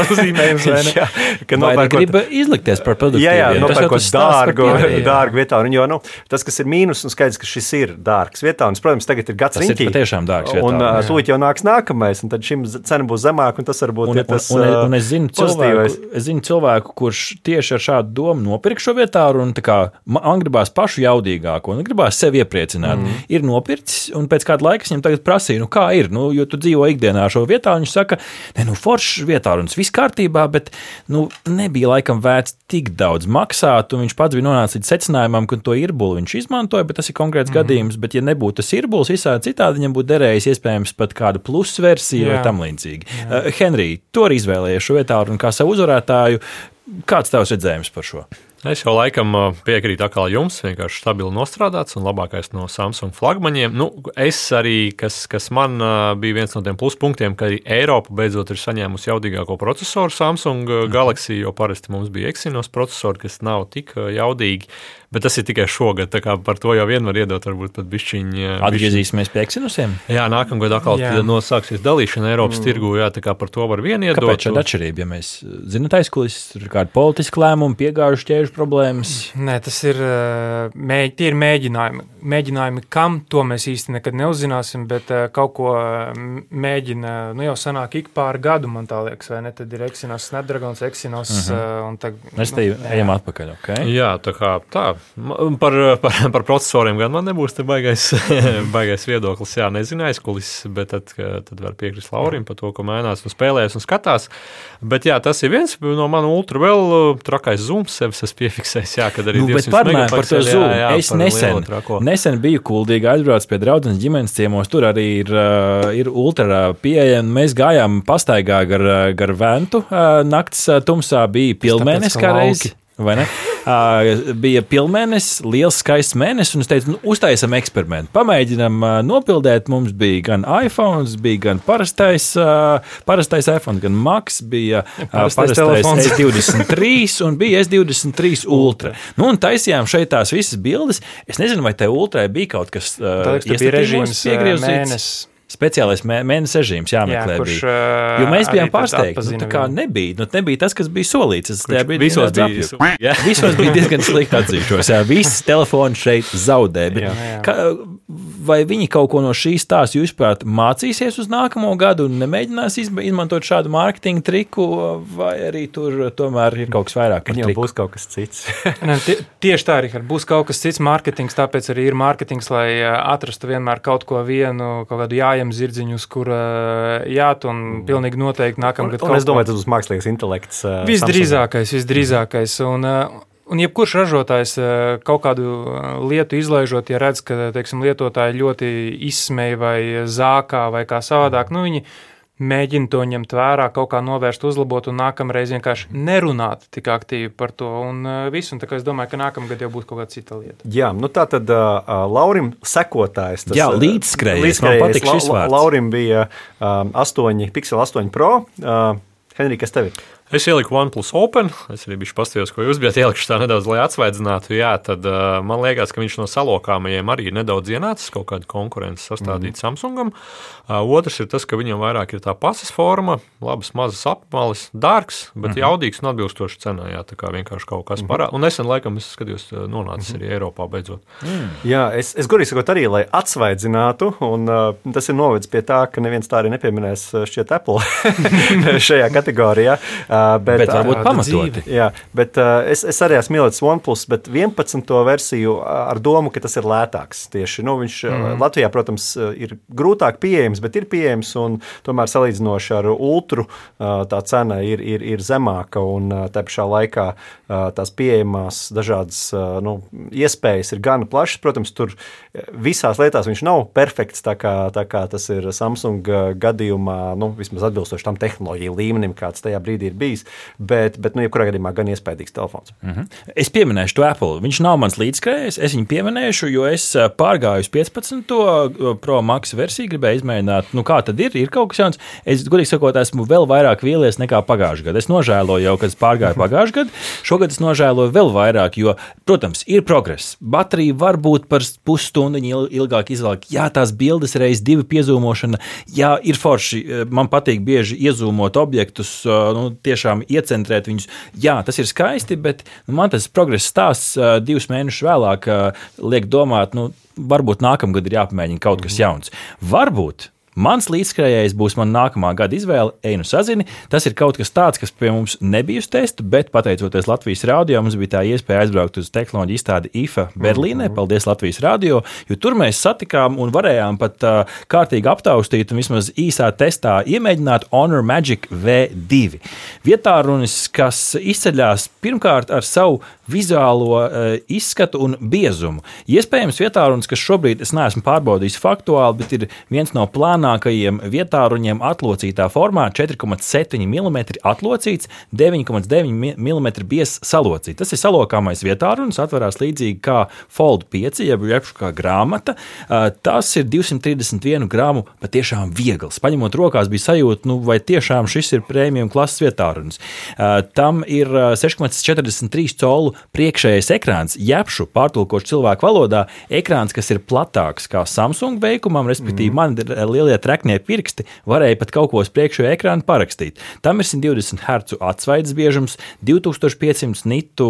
ne? Jā, ka nopērkot- grib izlikties par produktu? Jā, jā, nopērkot dārgu, dārgu vietā. Un, jo, nu, tas, kas ir mīnus, un skaidrs, ka šis ir dārgs vietā, un, protams, tagad ir gads Tas ir riņķī. patiešām dārgs Un vietālunis, uh, tūlīt jau nāks nākamais, un tad šim cena būs zemāka, un tas varbūt Un, ir tas un, un, un es, zinu pozitīvais. cilvēku, es zinu cilvēku, kurš tieši ar šādu domu nopirka šo vietālu, un tā kā man gribās pašu jaudīgāko, un gribās sevi iepriecināt. Mm. Ir nopircis, un pēc kāda laika viņam tagad prasīju, nu kā ir, nu, jo tu dzīvo ikdienā šo vietālu, un viņš saka, ne, nu, foršs vietālu, un viss kārtībā, bet, nu, nebija laikam vērts tik daudz maksāt, viņš pats bija nonācis līdz secinājumam, ka to irbuli viņš izmantoja, bet tas ir konkrēts mm. gadījums, bet ja nebūtu tas irbulis, visādi citādi viņam būtu derējis iespējams pat kādu plus versiju vai Jā. tam līdzīgi. Uh, Henrij, tu arī izvēlējies šo vietālu un kā savu uzvarētāju. Kāds tavs redzējums par šo? Es jau laikam ā, piekrītu atkal jums, vienkārši stabili nostrādāts un labākais no Samsung flagmaņiem. Nu, es arī, kas, kas man ā, bija viens no tiem pluspunktiem, ka arī Eiropa beidzot ir saņēmusi jaudīgāko procesoru Samsung ā, Galaxy, jo parasti mums bija Exynos procesori, kas nav tik jaudīgi. Bet tas ir tikai šogad, tā kā par to jau vien var iedot, varbūt pat bišķiņi. ā, Atgriezīsimies pie eksinusiem. Jā, nākamgad atkal nosāksies dalīšana Eiropas mm. tirgu, jā, tā kā par to var vien iedot. Kāpēc šāda atšķirība? Ja mēs zinām, aizkulisēs tur ir kāda politiska lēmuma, piegājuši ķēžu problēmas. Nē, tas ir, ā, mēģ, tie ir mēģinājumi. Mēģinājumi, kam to mēs īsti nekad neuzzināsim, bet ā, kaut ko mēģina, nu jau sanāk ik pār gadu, man tā liekas, vai ne? Tad ir Exynos, Snapdragons, Exynos. Uh -huh. un tag, Mēs te ejam atpakaļ. Okay? Jā, tā kā tā. Par, [LAUGHS] par, par procesoriem gan man nebūs te baigais, [LAUGHS] baigais viedoklis. Jā, nezinu aizkulis, bet tad, ka- tad var piekrist Laurim par to, ko mēnās un spēlējas un skatās. Bet jā, tas ir viens no manu ultra vēl trakais zooms, sevis esmu piefiksējis. Jā, kad arī Nu, bet 200 parunājot par to megapikseli, jā, zūmu. jā, Es nesen, nesen biju kuldīgi aizbraucis pie draudzenes ģimenes ciemos. Tur arī ir, uh, ir ultra pieejama. Mēs gājām pastaigā gar, gar ventu. Uh, nakts uh, tumsā bija pilnmēnesis ka kā reizi. Vai ne? Uh, bija pilnmēnesis, liels, skaists mēnesis, un es teicu, nu, uztaisam eksperimentu. Pamēģinām uh, nopildīt. Mums bija gan iPhone, bija gan parastais, uh, parastais iPhone, gan Max, bija uh, parastais parastais telefons. S23 un bija S23 Ultra. Nu, un taisījām šeit tās visas bildes. Es nezinu, vai te Ultrai bija kaut kas uh, Tā liekas, tā bija režīms piegriezīts. mēnesis. Speciālais mē- mēnesis režīms jāmeklē. Jā, kurš, bija. Jo mēs bijām pārsteigti. Nu, tā kā viņu. nebija, nu, nebija tas, kas bija solīts. Es tajā brīdī Visos bija. Jā. Visos bija diezgan slikti atzīšos. Jā, viss telefons šeit zaudē. Bet, Jā, jā. Ka, vai viņi kaut ko no šīs stāsta, jūsuprāt, mācīsies uz nākamo gadu un nemēģinās izma- izmantot šādu mārketinga triku, vai arī tur tomēr ir kaut kas vairāk Viņam triku? būs kaut kas cits. [LAUGHS] Ne, tie, tieši tā, Rihard, būs kaut kas cits mārketings, tāpēc arī ir mārketings, lai ā, atrastu vienmēr kaut ko vienu, kaut kādu jājam zirdziņu, uz kura jāt, un pilnīgi noteikti Un, nākamgad un kaut es domāju, tas būs mākslīgs intelekts. uh, Visdrīzākais, visdrīzākais. Un, uh, un jebkurš ražotājs uh, kaut kādu uh, lietu izlaižot, ja redz, ka teiksim, lietotāji ļoti izsmeja vai zākā vai kā savādāk, nu, viņi mēģina to ņemt vērā, kaut kā novērst, uzlabot, un nākamreiz vienkārši nerunāt tik aktīvi par to. Un, uh, visu, un tā kā es domāju, ka nākamgad jau būs kaut kāda cita lieta. Jā, nu tā tad uh, Laurim sekotājs. Tas, Jā, uh, līdzskrējējs. Man patīk šis vārds. Laurim bija um, 8, Pixel 8 Pro. Uh, Henrij, kas tev ir? Es ieliku OnePlus Open. Es arī biju paskatījis, ko jūs bijat ielikuši tā nedaudz, lai atsvaidzinātu. Jā, tad uh, man liekas, ka viņš no salokāmajiem arī ir nedaudz ienācis kaut kāda konkurence sastādīt mm. Samsungam. Uh, otrs ir tas, ka viņam vairāk ir tā pasas forma, labas mazas apmales, dārgs, bet mm -hmm. jaudīgs un atbilstošs cenā. Jā, tā kā vienkārši kaut kas parādās. Un nesen, laikam, es skatījos, nonācis arī Eiropā beidzot. Jā, es, es gudīgi sakot, arī, lai atsvaidzinātu, un uh, tas ir novedis pie tā, ka neviens tā arī nepieminēs šķiet Apple [LAUGHS] šajā kategorijā. Uh, bet, Bet varbūt uh, pamatoti. Jā, bet uh, es, es arī esmu ielicis OnePlus, bet 11. versiju ar domu, ka tas ir lētāks. Tieši nu, viņš mm. Latvijā, protams, ir grūtāk pieejams, bet ir pieejams. Tomēr salīdzinoši ar Ultru tā cena ir, ir, ir zemāka un tā pašā laikā tās pieejamās dažādas nu, iespējas ir gan plašas. Protams, tur visās lietās viņš nav perfekts, tā kā, tā kā tas ir Samsung gadījumā, nu, vismaz atbilstoši tam tehnoloģiju līmenim, kāds tajā brīdī ir ir bijis. Bet, bet nu, jebkurā gadījumā gan iespējams telefons. Mm -hmm. Es pieminēšu to Apple. Viņš nav mans līdzkrājējs. Es viņu pieminēšu, jo es pārgāju uz 15. Pro Max versiju, gribēju izmēģināt, nu, kā tad ir. Ir kaut kas jauns. Es, godīgi sakot, esmu vēl vairāk vīlies nekā pagājušajā gadā. Es nožēloju jau, kad es pārgāju pagājušajā gadā. Šogad es nožēloju vēl vairāk, jo, protams, ir progress. Baterija var būt par pusstundu ilgāk izvēlēt. Jā, tās bildes reizes divu piezūmošana. Jā, ir forši. Man patīk bieži iezūmot objektus. Nu, tiešām iecentrēt viņus. Jā, tas ir skaisti, bet nu, man tas progress stāsts divus mēnešus vēlāk liek domāt, nu, varbūt nākamgad ir jāpamēģina kaut kas jauns. Varbūt Mans līdzskrējējs būs mana nākamā gada izvēle, Einu Sazini. Tas ir kaut kas tāds, kas pie mums nebija uz testu, bet pateicoties Latvijas rādio, mums bija tā iespēja aizbraukt uz tehnoloģiju izstādi IFA Berlīnē. Mhm. Paldies Latvijas rādio, jo tur mēs satikām un varējām pat uh, kārtīgi aptaustīt un vismaz īsā testā iemēģināt Honor Magic V2. Vietā runis, kas izceļas pirmkārt ar savu vizuālo uh, izskatu un biezumu. Iespējams, vietā runas, kas šobrīd es neesmu pārbaudījis faktuāli, bet ir viens no plāniem plānākajiem vietāruņiem atlocītā formā 4,7 mm atlocīts, 9,9 mm biezs salocīts. Tas ir salokāmais vietārunis, atverās līdzīgi kā Fold 5, jeb jebšu kā grāmata. Tas ir 231 gramu patiešām viegls. Paņemot rokās, bija sajūta, nu, vai tiešām šis ir prēmijum klases vietārunis. Tam ir 6,43 colu priekšējais ekrāns, jebšu pārtulkots cilvēku valodā, ekrāns, kas ir platāks kā Samsung veikumam, respektīvi mm. man ir lielie lielie treknie pirksti varēja pat kaut ko uz priekšējo ekrānu parakstīt. Tam ir 120 Hz atsvaidzes biežums, 2500 nitu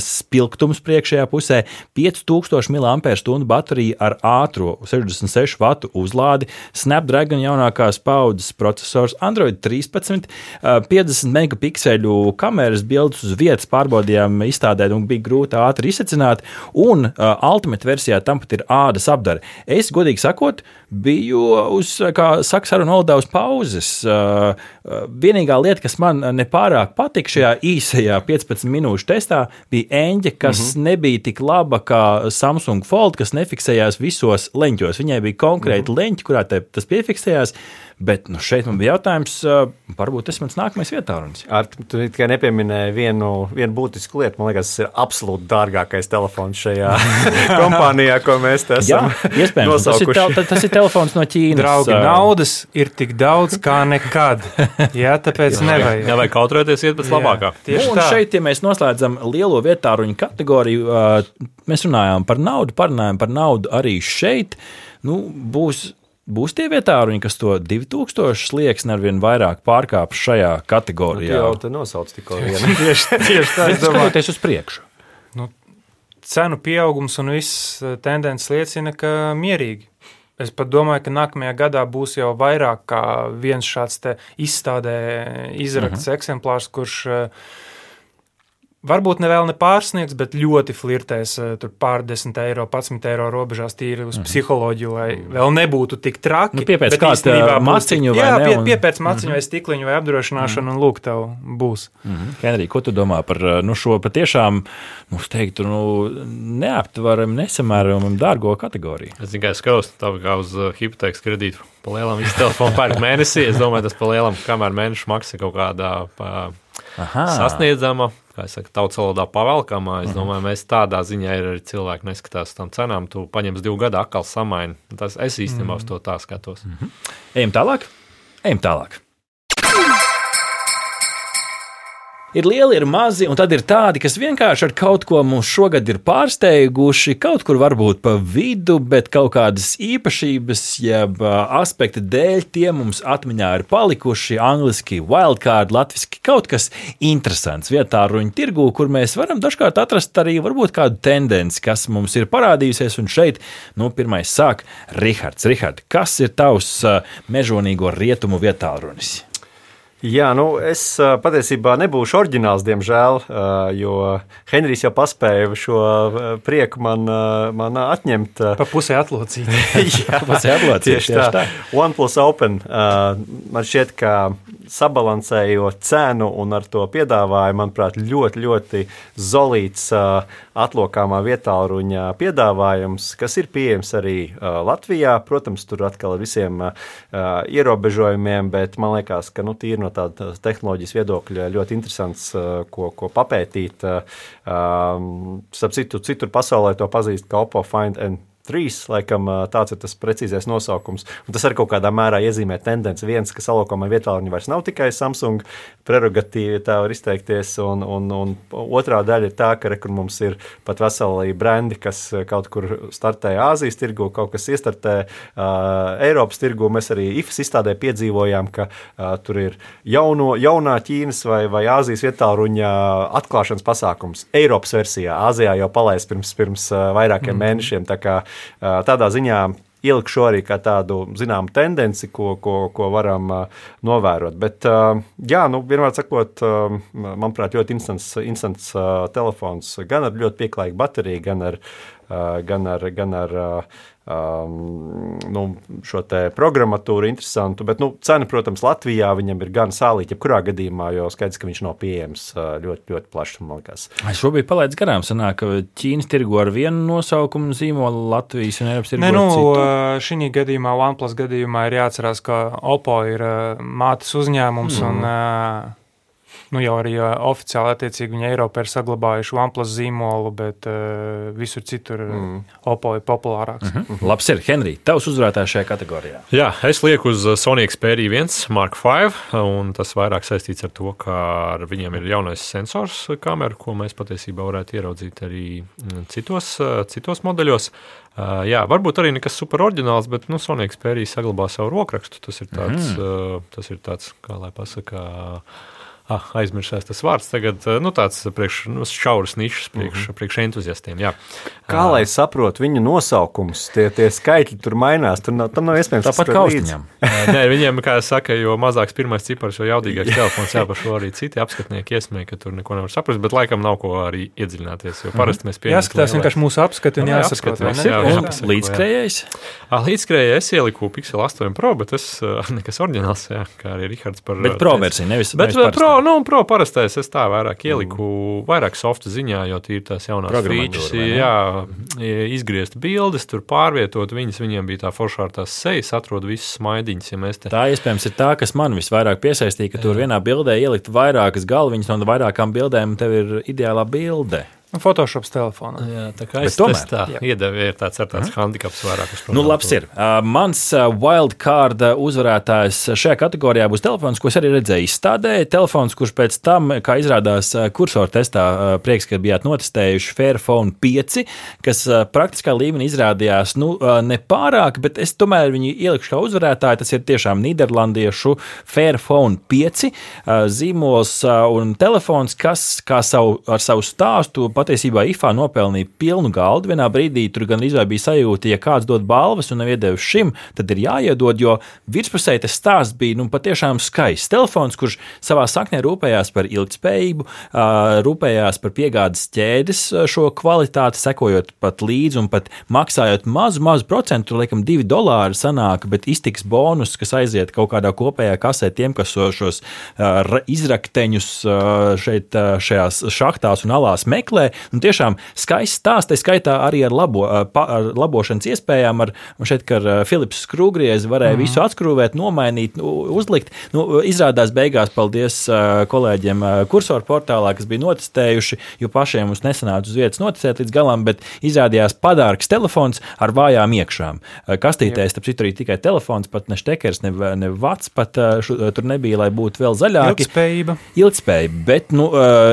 spilgtums priekšējā pusē, 5000 mAh baterija ar ātro 66 vatu uzlādi, Snapdragon jaunākās paudzes processors, Android 13, 50 megapikseļu kameras bildes uz vietas pārbaudījām, izstādēt un bija grūti ātri izsacināt, un Ultimate versijā tam pat ir ādas apdare. Es, godīgi sakot, biju uz saruna valodā uz pauzes. Uh, uh, vienīgā lieta, kas man nepārāk patika šajā īsajā 15 minūšu testā, bija eņģe, kas mm -hmm. nebija tik laba kā Samsung Fold, kas nefiksējās visos leņķos. Viņai bija konkrēti mm -hmm. leņķi, kurā tas piefiksējās. Bet nu, šeit man bija jautājums, varbūt tas ir mans nākamais vietārunis. Ar tu tikai nepieminēji vienu, vienu būtisku lietu. Man liekas, tas ir absolūti dārgākais telefons šajā [LAUGHS] kompānijā, ko mēs te esam. Jā, iespējams, tas ir, te, tas ir telefons no Ķīnas. Draugi, naudas ir tik daudz kā nekad. Jā, tāpēc [LAUGHS] jā, nevajag. Nevajag kautrēties, iet pēc labākā. Tieši nu, tā. Šeit, ja mēs noslēdzam lielo vietāruņu kategoriju, mēs runājām par naudu, parunājām par naudu arī šeit. Nu, būs Būs tie vietāruņi, kas to 2000 slieksni ar vien vairāk pārkāps šajā kategorijā. Nu, jau tā nosauc tikko [LAUGHS] vienu. tieši, tieši tā, es domāju, tas uz priekšu. Nu, cenu pieaugums un viss eh, tendences liecina, ka mierīgi. Es pat domāju, ka nākamajā gadā būs jau vairāk kā viens šāds izstādē izrakts uh mhm. -huh. eksemplārs, kurš uh, Varbūt ne vēl ne pārsniegs, bet ļoti flirtēs tur pārdesmit eiro, 11 eiro robežās tīri uz mm. psiholoģiju, lai vēl nebūtu tik traki. Nu, piepēc kādu maciņu vai jā, ne? Pie, piepēc maciņu mm vai stikliņu vai apdrošināšanu mm un lūk, tev būs. Mm. Henrij, ko tu domā par nu, šo patiešām, nu, teiktu, nu, neaptvaram, nesamērojamam dārgo kategoriju? Es tikai skatos tā kā uz hipotēkas kredītu. Pa lielam visu telefonu pērk mēnesī. Es domāju, tas pa lielam, kamēr mēneša maksa kaut kādā pa, Aha. sasniedzama kā jau tautas valodā pavalkamā. Es mhm. domāju, mēs tādā ziņā ir arī cilvēki neskatās tām cenām. Tu paņems divu gadu atkal samaini. Tas es īstenībā uz to tā skatos. Mm -hmm. Ejam tālāk. Ejam tālāk. Ir lieli, ir mazi, un tad ir tādi, kas vienkārši ar kaut ko mums šogad ir pārsteiguši, kaut kur varbūt pa vidu, bet kaut kādas īpašības, jeb aspekta dēļ tie mums atmiņā ir palikuši angliski, wildcard, latviešu kaut kas interesants vietā ruņu tirgū, kur mēs varam dažkārt atrast arī kādu tendenci, kas mums ir parādījusies, un šeit, nu, pirmais sāk Rihards. Rihard, kas ir tavs mežonīgo rietumu vietā runis? Jā, nu es patiesībā nebūšu oriģināls, diemžēl, jo Henrijs jau paspēja šo prieku man, man atņemt. Pa pusē atlocīt. [LAUGHS] Jā, Pats jāatlocīt, tieši tieši tā. OnePlus Open. Man šķiet, ka sabalansējot cenu un ar to piedāvājumu, manuprāt, ļoti, ļoti zolīts atlokāmā vietā, ruņa piedāvājums, kas ir pieejams arī Latvijā. Protams, tur atkal ir visiem ierobežojumiem, bet man liekas, ka nu, tīri no tādas tehnoloģijas viedokļa ļoti interesants, ko, ko papētīt. Starp citu, citur pasaulē to pazīst kā Oppo Find and 3, laikam tāds ir tas precīzais nosaukums. Un tas arī kaut kādā mērā iezīmē tendenci. Viens, ka salokāmā vietā viņi vairs nav tikai Samsung prerogatīva, tā var izteikties. Un, un, un otrā daļa ir tā, ka rekur mums ir pat veseli brendi, kas kaut kur startē Āzijas tirgu, kaut kas iestartē uh, Eiropas tirgu. Mēs arī IFS izstādē piedzīvojām, ka uh, tur ir jauno, jaunā Ķīnas vai, vai Āzijas vietā ruņa atklāšanas pasākums Eiropas versijā. Āzijā jau palaist pirms, pirms vairākiem mm. mēnešiem. Tā kā tādā ziņā ielikšu arī kā tādu zināmu tendenci, ko, ko, ko varam novērot. Bet, jā, nu, vienmēr sakot, manuprāt, ļoti instants, instants telefons, gan ar ļoti pieklājīgu bateriju, gan ar, gan ar, gan ar um, nu, šo programmatūru interesantu. Bet nu, cena, protams, Latvijā viņam ir gan sālīta, jebkurā gadījumā, jo skaidrs, ka viņš nav pieejams uh, ļoti, ļoti plaši. Es šobrīd palaidu garām, sanāk, ka Ķīnas tirgo ar vienu nosaukumu zīmolu Latvijas un Eiropas tirgo Nē, nu, citu. šī gadījumā, OnePlus gadījumā ir jāatcerās, ka Oppo ir uh, mātes uzņēmums mm. un uh, nu, jau arī uh, oficiāli attiecīgi viņi Eiropā ir saglabājuši OnePlus zīmolu, bet uh, visur citur mm. Oppo ir populārāks. Mm -hmm. Labs ir, Henrij, tavs uzvarētājs šajā kategorijā. Jā, es lieku uz uh, Sony Xperia 1 Mark V, un tas vairāk saistīts ar to, ka ar viņiem ir jaunais sensors kamera, ko mēs patiesībā varētu ieraudzīt arī mm, citos, uh, citos modeļos. Uh, jā, varbūt arī nekas super oriģināls, bet nu, Sony Xperia saglabā savu rokrakstu. Tas ir tāds, mm. uh, tas ir tāds kā lai pasakā, ah, aizmirsās tas vārds. Tagad nu, tāds priekš, nu, šauras nišas priekš, mm -hmm. priekš entuziastiem. Jā. Kā lai saprotu viņu nosaukumus, tie, tie skaitļi tur mainās. Tur nav, tam nav iespējams Tāpat kā līdzi. austiņām. [LAUGHS] Nē, viņiem, kā jau saka, jo mazāks pirmais cipars, jo jaudīgāks telefons. Jā, par šo arī citi apskatnieki iesmēja, ka tur neko nevar saprast, bet laikam nav ko arī iedziļināties. Jo parasti mēs pieņemam. Jāskatās vienkārši mūsu apskati un Jā, ne? jā, Un jāpasako, jā. Līdzskrējējs. Līdzskrēji es ieliku Pixel 8 Pro, bet tas uh, [LAUGHS] nekas oriģināls, jā, kā arī Rihards par Bet pro versija, nevis Bet pro, nu, pro parastais es tā vairāk ieliku, mm. vairāk softa ziņā, jo tie ir tās jaunās features, jā, izgriezt bildes, tur pārvietot viņas, viņiem bija tā foršā ar tās sejas, atrod visas smaidiņas, ja mēs te. Tā iespējams ir tā, kas man visvairāk piesaistīja, ka tur vienā bildē ielikt vairākas galviņas no vairākām bildēm, un tev ir ideālā bilde. Photoshops telefonā. Jā, tā kā es tomēr. tā iedevu, ir tāds ar tāds handicaps vairāk Nu, labs ir. Uh, mans uh, wildcard uh, uzvarētājs šajā kategorijā būs telefons, ko es arī redzēju izstādē. Telefons, kurš pēc tam, kā izrādās uh, kursora testā, uh, prieks, ka bijāt notestējuši Fairphone 5, kas uh, praktiskā līmenī izrādījās nu, uh, nepārāk, bet es tomēr viņu ielikšu kā uzvarētāju. Tas ir tiešām Nīderlandiešu Fairphone 5 uh, zīmols uh, un telefons, kas kā savu, ar savu stāstu patiesībā IFA nopelnīja pilnu galdu. Vienā brīdī tur gan izvēle bija sajūta, ja kāds dod balvas un nav iedevis šim, tad ir jāiedod, jo virspusē tas stāsts bija nu, patiešām skaists. Telefons, kurš savā saknē rūpējās par ilgspējību, rūpējās par piegādes ķēdes šo kvalitāti, sekojot pat līdzi un pat maksājot mazu, mazu procentu, tur laikam divi dolāri sanāk, bet iztiks bonus, kas aiziet kaut kādā kopējā kasē tiem, kas šo- šos izrakteņus šeit šajās šachtās un alās meklē. Un tiešām skaists stāsts, tā skaitā arī ar, labo, pa- ar labošanas iespējām. Ar, šeit, kad ā, Filips Skrūgriez varēja mm. visu atskrūvēt, nomainīt, nu, uzlikt. Nu, izrādās beigās paldies ā, kolēģiem kursoru portālā, kas bija notestējuši, jo pašiem mums nesanāca uz vietas notestēt līdz galam, bet izrādījās padārgs telefons ar vājām iekšām. Kastītē, starp citu, arī tikai telefons, pat ne štekers, ne, ne vats, pat šu, tur nebija, lai būtu vēl zaļāki. Ilgspējība. Ilgspēja, bet nu,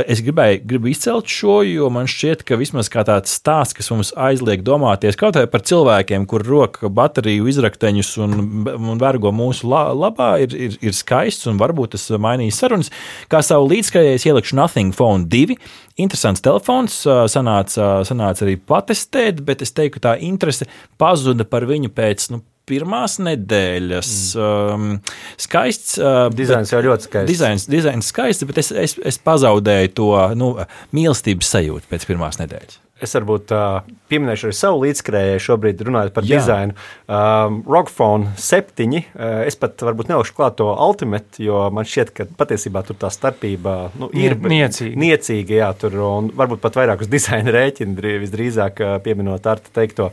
es gribēju, gribu izcelt šo, jo man šķiet, ka vismaz kā tāds stāsts, kas mums aizliek domāties kaut vai par cilvēkiem, kur roka bateriju izrakteņus un, un vergo mūsu la, labā, ir, ir, ir skaists un varbūt tas mainīs sarunas. Kā savu līdzskājēju ielikšu Nothing Phone 2. Interesants telefons, sanāca, sanāca arī patestēt, bet es teiktu, tā interese pazuda par viņu pēc nu, pirmās nedēļas. Mm. Um, skaists. Uh, Dizains jau ļoti skaists. Dizains, dizains skaists, bet es, es, es pazaudēju to nu, mīlestības sajūtu pēc pirmās nedēļas. Es varbūt uh, pieminēšu arī savu līdzskrējēju, šobrīd runājot par Jā. dizainu. Um, Rockfone 7. Uh, es pat varbūt nelikšu klāt to Ultimate, jo man šķiet, ka patiesībā tur tā starpība nu, ir niecīga. niecīga jā, tur, un varbūt pat vairāk uz [LAUGHS] dizaina rēķina, visdrīzāk uh, pieminot Arta teikto.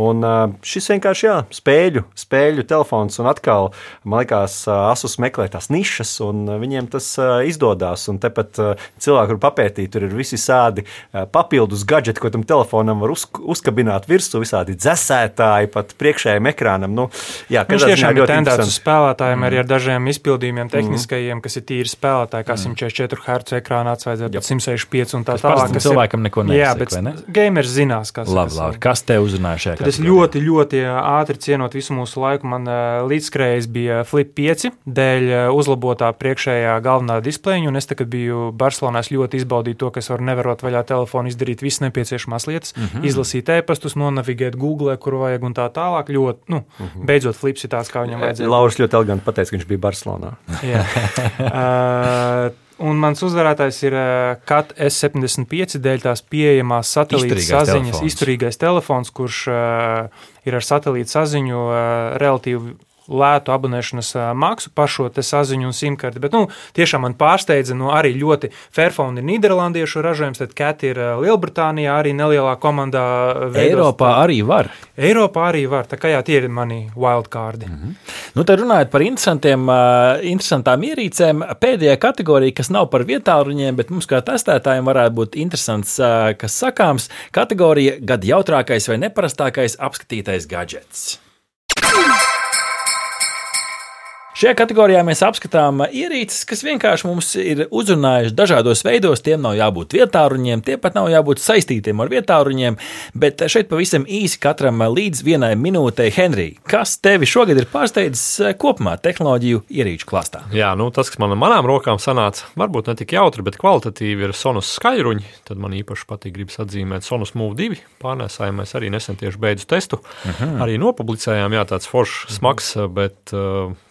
Un uh, šis vienkārši jā, spēļu, spēļu telefons, un atkal man liekas, uh, Asus meklē tās nišas, un uh, viņiem tas uh, izdodas. Un tepat uh, cilvēki, kur papētīt, tur ir visi sādi uh, papildus gadgeti, ko tam telefonam var uz, uzkabināt virsū, visādi dzēsētāji, pat priekšējiem ekrānam. Nu, jā, Viņš tiešām ir tendēts uz spēlētājiem mm. arī ar dažiem izpildījumiem, tehniskajiem, mm. kas ir tīri spēlētāji, kā mm. 144 Hz ekrānā atsvaidzēt, 165 un tā tālāk. Tas cilvēkam neko nesaka. Jā, bet ne? gamers zinās, kas, kas, labi. kas te uzrunāja šajā Tad es ļoti, ļoti ātri cienot visu mūsu laiku. Man līdzskrējējis bija Flip 5 dēļ uzlabotā priekšējā galvenā displeja, un es tagad biju Barcelonā, ļoti izbaudīju to, kas var nevarot vaļā telefonu izdarīt visu nepieciešamo nepieciešamās lietas, mm -hmm. izlasīt e-pastus, nonavigēt Google, kur vajag un tā tālāk. Ļoti, nu, mm -hmm. beidzot, flips ir tāds, kā viņam vajadzēja. Lauris ļoti eleganti pateica, ka viņš bija Barcelonā. [LAUGHS] uh, Un mans uzvarētājs ir CAT S75 dēļ tās pieejamās satelīta saziņas, telefons. izturīgais telefons, kurš uh, ir ar satelīta saziņu uh, relatīvi lētu abonēšanas maksu par šo saziņu un simkarti. Bet nu, tiešām man pārsteidza, nu, arī ļoti Fairphone ir Nīderlandiešu ražojums, tad Cat ir Lielbritānijā arī nelielā komandā. Veidos. Eiropā arī var. Eiropā arī var. Tā kā jā, tie ir mani wildcardi. Mm -hmm. Nu, tad runājot par uh, interesantām ierīcēm, pēdējā kategorija, kas nav par vietāluņiem, bet mums kā testētājiem varētu būt interesants, uh, kas sakāms, kategorija gada jautrākais vai neparastākais apskatītais gadgets. Šajā kategorijā mēs apskatām ierīces, kas vienkārši mums ir uzrunājuši dažādos veidos. Tiem nav jābūt vietāruņiem, tie pat nav jābūt saistītiem ar vietāruņiem. Bet šeit pavisam īsi katram līdz vienai minūtei, Henrij, kas tevi šogad ir pārsteidzis kopumā tehnoloģiju ierīču klāstā? Jā, nu, tas, kas man manām rokām sanāca, varbūt ne tik jautri, bet kvalitatīvi ir Sonus skaļruņi. Tad man īpaši patīk, gribas atzīmēt Sonus Move 2 pārnēsājumais. Arī nesen tieši beidzu testu. Uh mhm. -huh. Arī nopublicējām, jā, tāds foršs, smags, bet,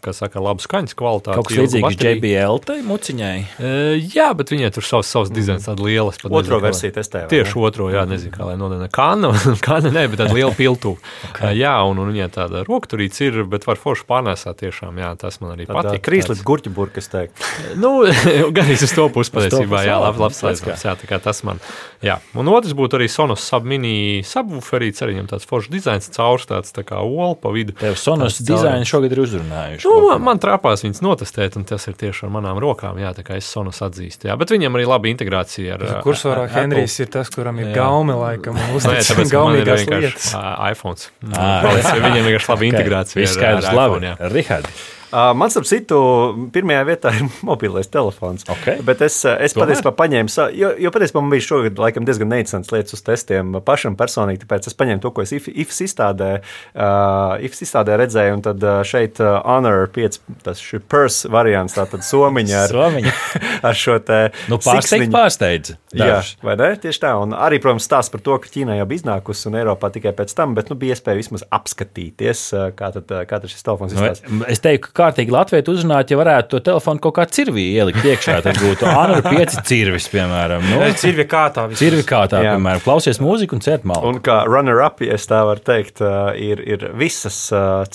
kā saka, ka laba skaņas kvalitāte. Kaut kas līdzīgs JBL tai muciņai. E, jā, bet viņai tur savs, savs dizains tāda liela. Otro versiju testēju. Tieši ne? otro, jā, nezinu, kā lai nodena. Kāna, [LAUGHS] kāna ne, bet tāda liela piltu. okay. Jā, un, un viņai tāda rokturīts ir, bet var forši pārnēsāt tiešām, jā, tas man arī Tad, patīk. Trīs līdz gurķu burkas teikt. [LAUGHS] nu, [LAUGHS] gan arī uz to pusi patiesībā, jā, labi, labs slēdzams, jā, tā kā tas man, jā. Un otrs būtu arī Sonos sub mini subwooferīts, arī viņam tāds foršs dizains, caurs tāds tā kā olu pa vidu. Tev Sonos dizaini šogad ir uzrunājuši. Nu, man trāpās viņas notestēt, un tas ir tieši ar manām rokām. Jā, tā kā es sonus atzīstu. Jā, bet viņam arī laba integrācija ar. Kursvarā Henrijs ir tas, kuram ir gaume laikam. [LAUGHS] Nē, tāpēc gaumīgās lietas. iPhone. Viņam ir vienkārši laba [LAUGHS] integrācija. Viss skaidrs, labi. Rihardi. Man, ap citu, pirmajā vietā ir [LAUGHS] mobilais telefons. Okay. Bet es, es patiesībā paņēmu, jo, jo patiesībā man bija šogad laikam, diezgan neicinants lietas uz testiem pašam personīgi. Tāpēc es paņēmu to, ko es IFS izstādē, uh, IFS izstādē redzēju. Un tad šeit uh, Honor 5, tas ir purse variants, tātad somiņa ar, somiņa. [LAUGHS] ar šo te. Nu, pārsteidz, pārsteidz. Jā, vai ne? Tieši tā. Un arī, protams, stāsts par to, ka Ķīnā jau bija iznākusi un Eiropā tikai pēc tam, bet nu, bija iespēja vismaz apskatīties, kā tad, kā tad šis telefons izskatās. Nu, es teiktu, kārtīgi Latviju uzrunāt, ja varētu to telefonu kaut kā cirvī ielikt iekšā. Tad būtu Anna 5 cirvis, piemēram. Nu, cirvi kā tā. Cirvi kā tā, Jā. piemēram. Klausies mūziku un cēt malu. Un kā runner-up, ja tā var teikt, ir, ir visas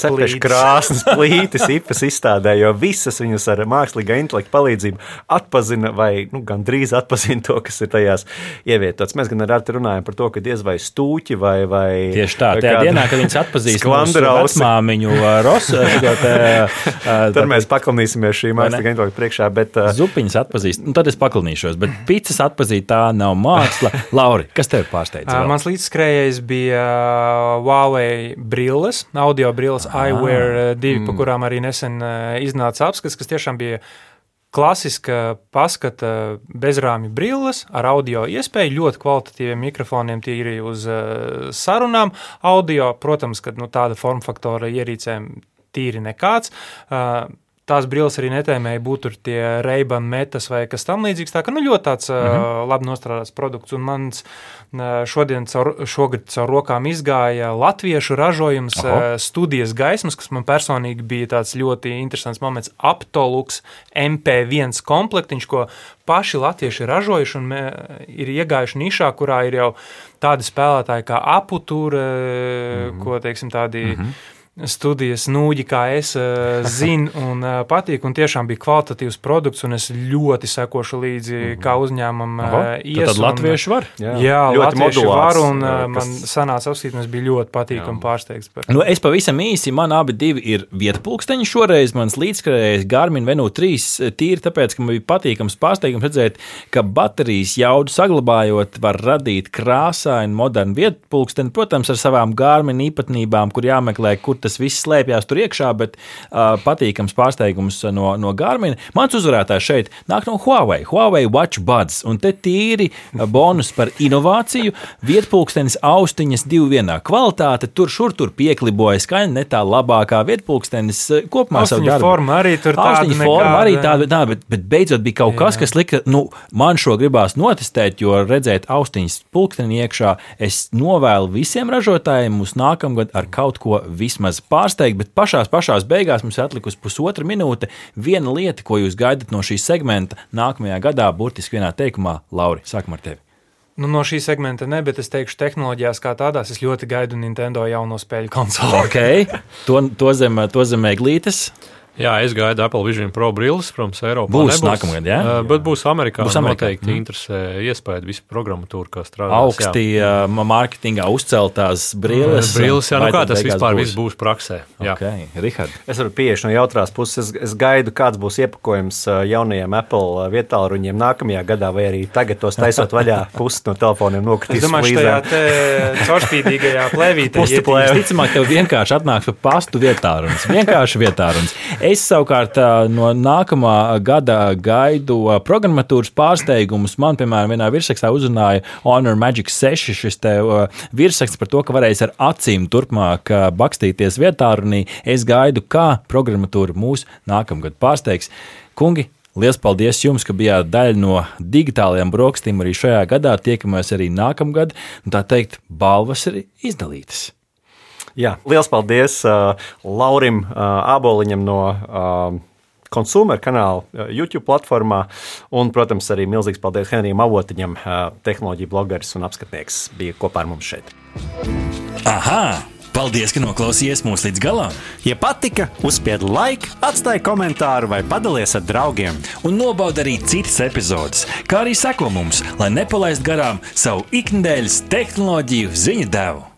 cepļu krāsnes, plītis, ipas izstādē, jo visas viņas ar mākslīgā intelekta palīdzību atpazina vai nu, gandrīz atpazina to, kas ir tajās ievietots. Mēs gan ar Artu runājam par to, ka diez vai stūķi vai. vai Tieši tā, tajā dienā, kad viņas atpazīst vecmāmiņu Rosu, [LAUGHS] Tad mēs paklanīsimies šī mākslīgā intelekta priekšā. Bet, uh, Zupiņas atpazīst, nu, tad es paklanīšos. Bet pīcis atpazīt, tā nav māksla. [LAUGHS] Lauri, kas tev pārsteidz? Uh, mans līdzskrējējs bija Huawei brilles, audio brilles ah, iWear 2, mm. pa kurām arī nesen iznāca apskats, kas tiešām bija klasiska paskata bezrāmju brilles ar audio iespēju, ļoti kvalitatīviem mikrofoniem, tīri uz sarunām. Audio, protams, ka nu, tāda forma faktora ierīcēm tīri nekāds. Uh, tās brilles arī netēmēja būt tur tie reibani metas vai kas tam līdzīgs. Tā kā nu, ļoti tāds mm -hmm. uh, labi nostrādāts produkts. Un mans uh, šodien caur, šogad caur rokām izgāja latviešu ražojums uh, studijas gaismas, kas man personīgi bija tāds ļoti interesants moments. Aptolux MP1 komplektiņš, ko paši latvieši ir ražojuši un ir iegājuši nišā, kurā ir jau tādi spēlētāji kā aputūra, mm -hmm. ko teiksim tādi. Mm -hmm studijas nūģi, kā es uh, zinu [LAUGHS] un uh, patīk. Un tiešām bija kvalitatīvs produkts, un es ļoti sekošu līdzi, mm -hmm. kā uzņēmumam uh, ies. Tad latvieši var? Jā, jā ļoti latvieši var, un uh, kas... man sanāca apskatīt, un es biju ļoti patīkami pārsteigts. Par. Nu, es pavisam īsi, man abi divi ir vietpulksteņi šoreiz, mans līdzskrējējs Garmin Venu 3 tīri tāpēc, ka man bija patīkams pārsteigums redzēt, ka baterijas jaudu saglabājot var radīt krāsainu, modernu vietpulksteni, protams, ar savām Garmin īpatnībām, kur jāmeklē, kur tas viss slēpjas tur iekšā, bet uh, patīkams pārsteigums no, no Garmin. Mans uzvarētājs šeit nāk no Huawei, Huawei Watch Buds, un te tīri bonus par inovāciju. Vietpulkstenis austiņas divu vienā kvalitāte, tur šur tur piekliboja skaņa, ne tā labākā vietpulkstenis kopumā savu darbu. Forma arī tur tāda forma arī tāda, tā, bet, bet beidzot bija kaut Jā. kas, kas lika, nu, man šo gribās notestēt, jo redzēt austiņas pulksteni iekšā, es novēlu visiem ražotājiem uz nākamgad ar kaut ko vismaz nemaz pārsteigt, bet pašās, pašās beigās mums ir atlikusi pusotra minūte. Viena lieta, ko jūs gaidat no šī segmenta nākamajā gadā, burtiski vienā teikumā, Lauri, sākam ar tevi. Nu, no šī segmenta ne, bet es teikšu, tehnoloģijās kā tādās es ļoti gaidu Nintendo jauno spēļu konsoli. Okay. To, to zem, to zem eglītes. Jā, es gaidu Apple Vision Pro brilles, protams, Eiropā. Būs nebūs, nākamgad, jā? Uh, bet būs Amerikā. Būs Amerikā. Noteikti mm. interesē iespēja visu programmatūru, kā strādā. Augstī uh, mārketingā uzceltās brilles. Uh, brilles, jā, nu kā tas vispār būs? viss būs praksē. Jā. Okay. Richard. Es varu pieešu no jautrās puses. Es, es gaidu, kāds būs iepakojums jaunajiem Apple vietāluņiem nākamajā gadā, vai arī tagad tos taisot vaļā [LAUGHS] pusi no telefoniem nokritīs. Es domāju, ka tajā caurspīdīgajā [LAUGHS] plēvītē. Visticamāk, tev vienkārši atnāks pa pastu vietārunis. Vienkārši vietārunis. Es savukārt no nākamā gada gaidu programmatūras pārsteigumus. Man, piemēram, vienā virsrakstā uzrunāja Honor Magic 6 šis virsraksts par to, ka varēs ar acīm turpmāk bakstīties vietā runī. Es gaidu, kā programmatūra mūs nākamgad pārsteigs. Kungi, Lielas paldies jums, ka bijāt daļa no digitālajiem brokastīm arī šajā gadā. Tiekamies arī nākamgad. Tā teikt, balvas ir izdalītas. Jā, liels paldies uh, Laurim uh, Aboliņam no uh, Consumer kanāla uh, YouTube platformā. Un, protams, arī milzīgs paldies Henrijam Avotiņam, uh, tehnoloģija blogeris un apskatnieks, bija kopā ar mums šeit. Aha! Paldies, ka noklausījāties mūsu līdz galam! Ja patika, uzspiediet like, atstājiet komentāru vai padalieties ar draugiem. Un nobaudiet arī citas epizodes, kā arī sekot mums, lai nepalaistu garām savu ikdienas tehnoloģiju ziņu devumu.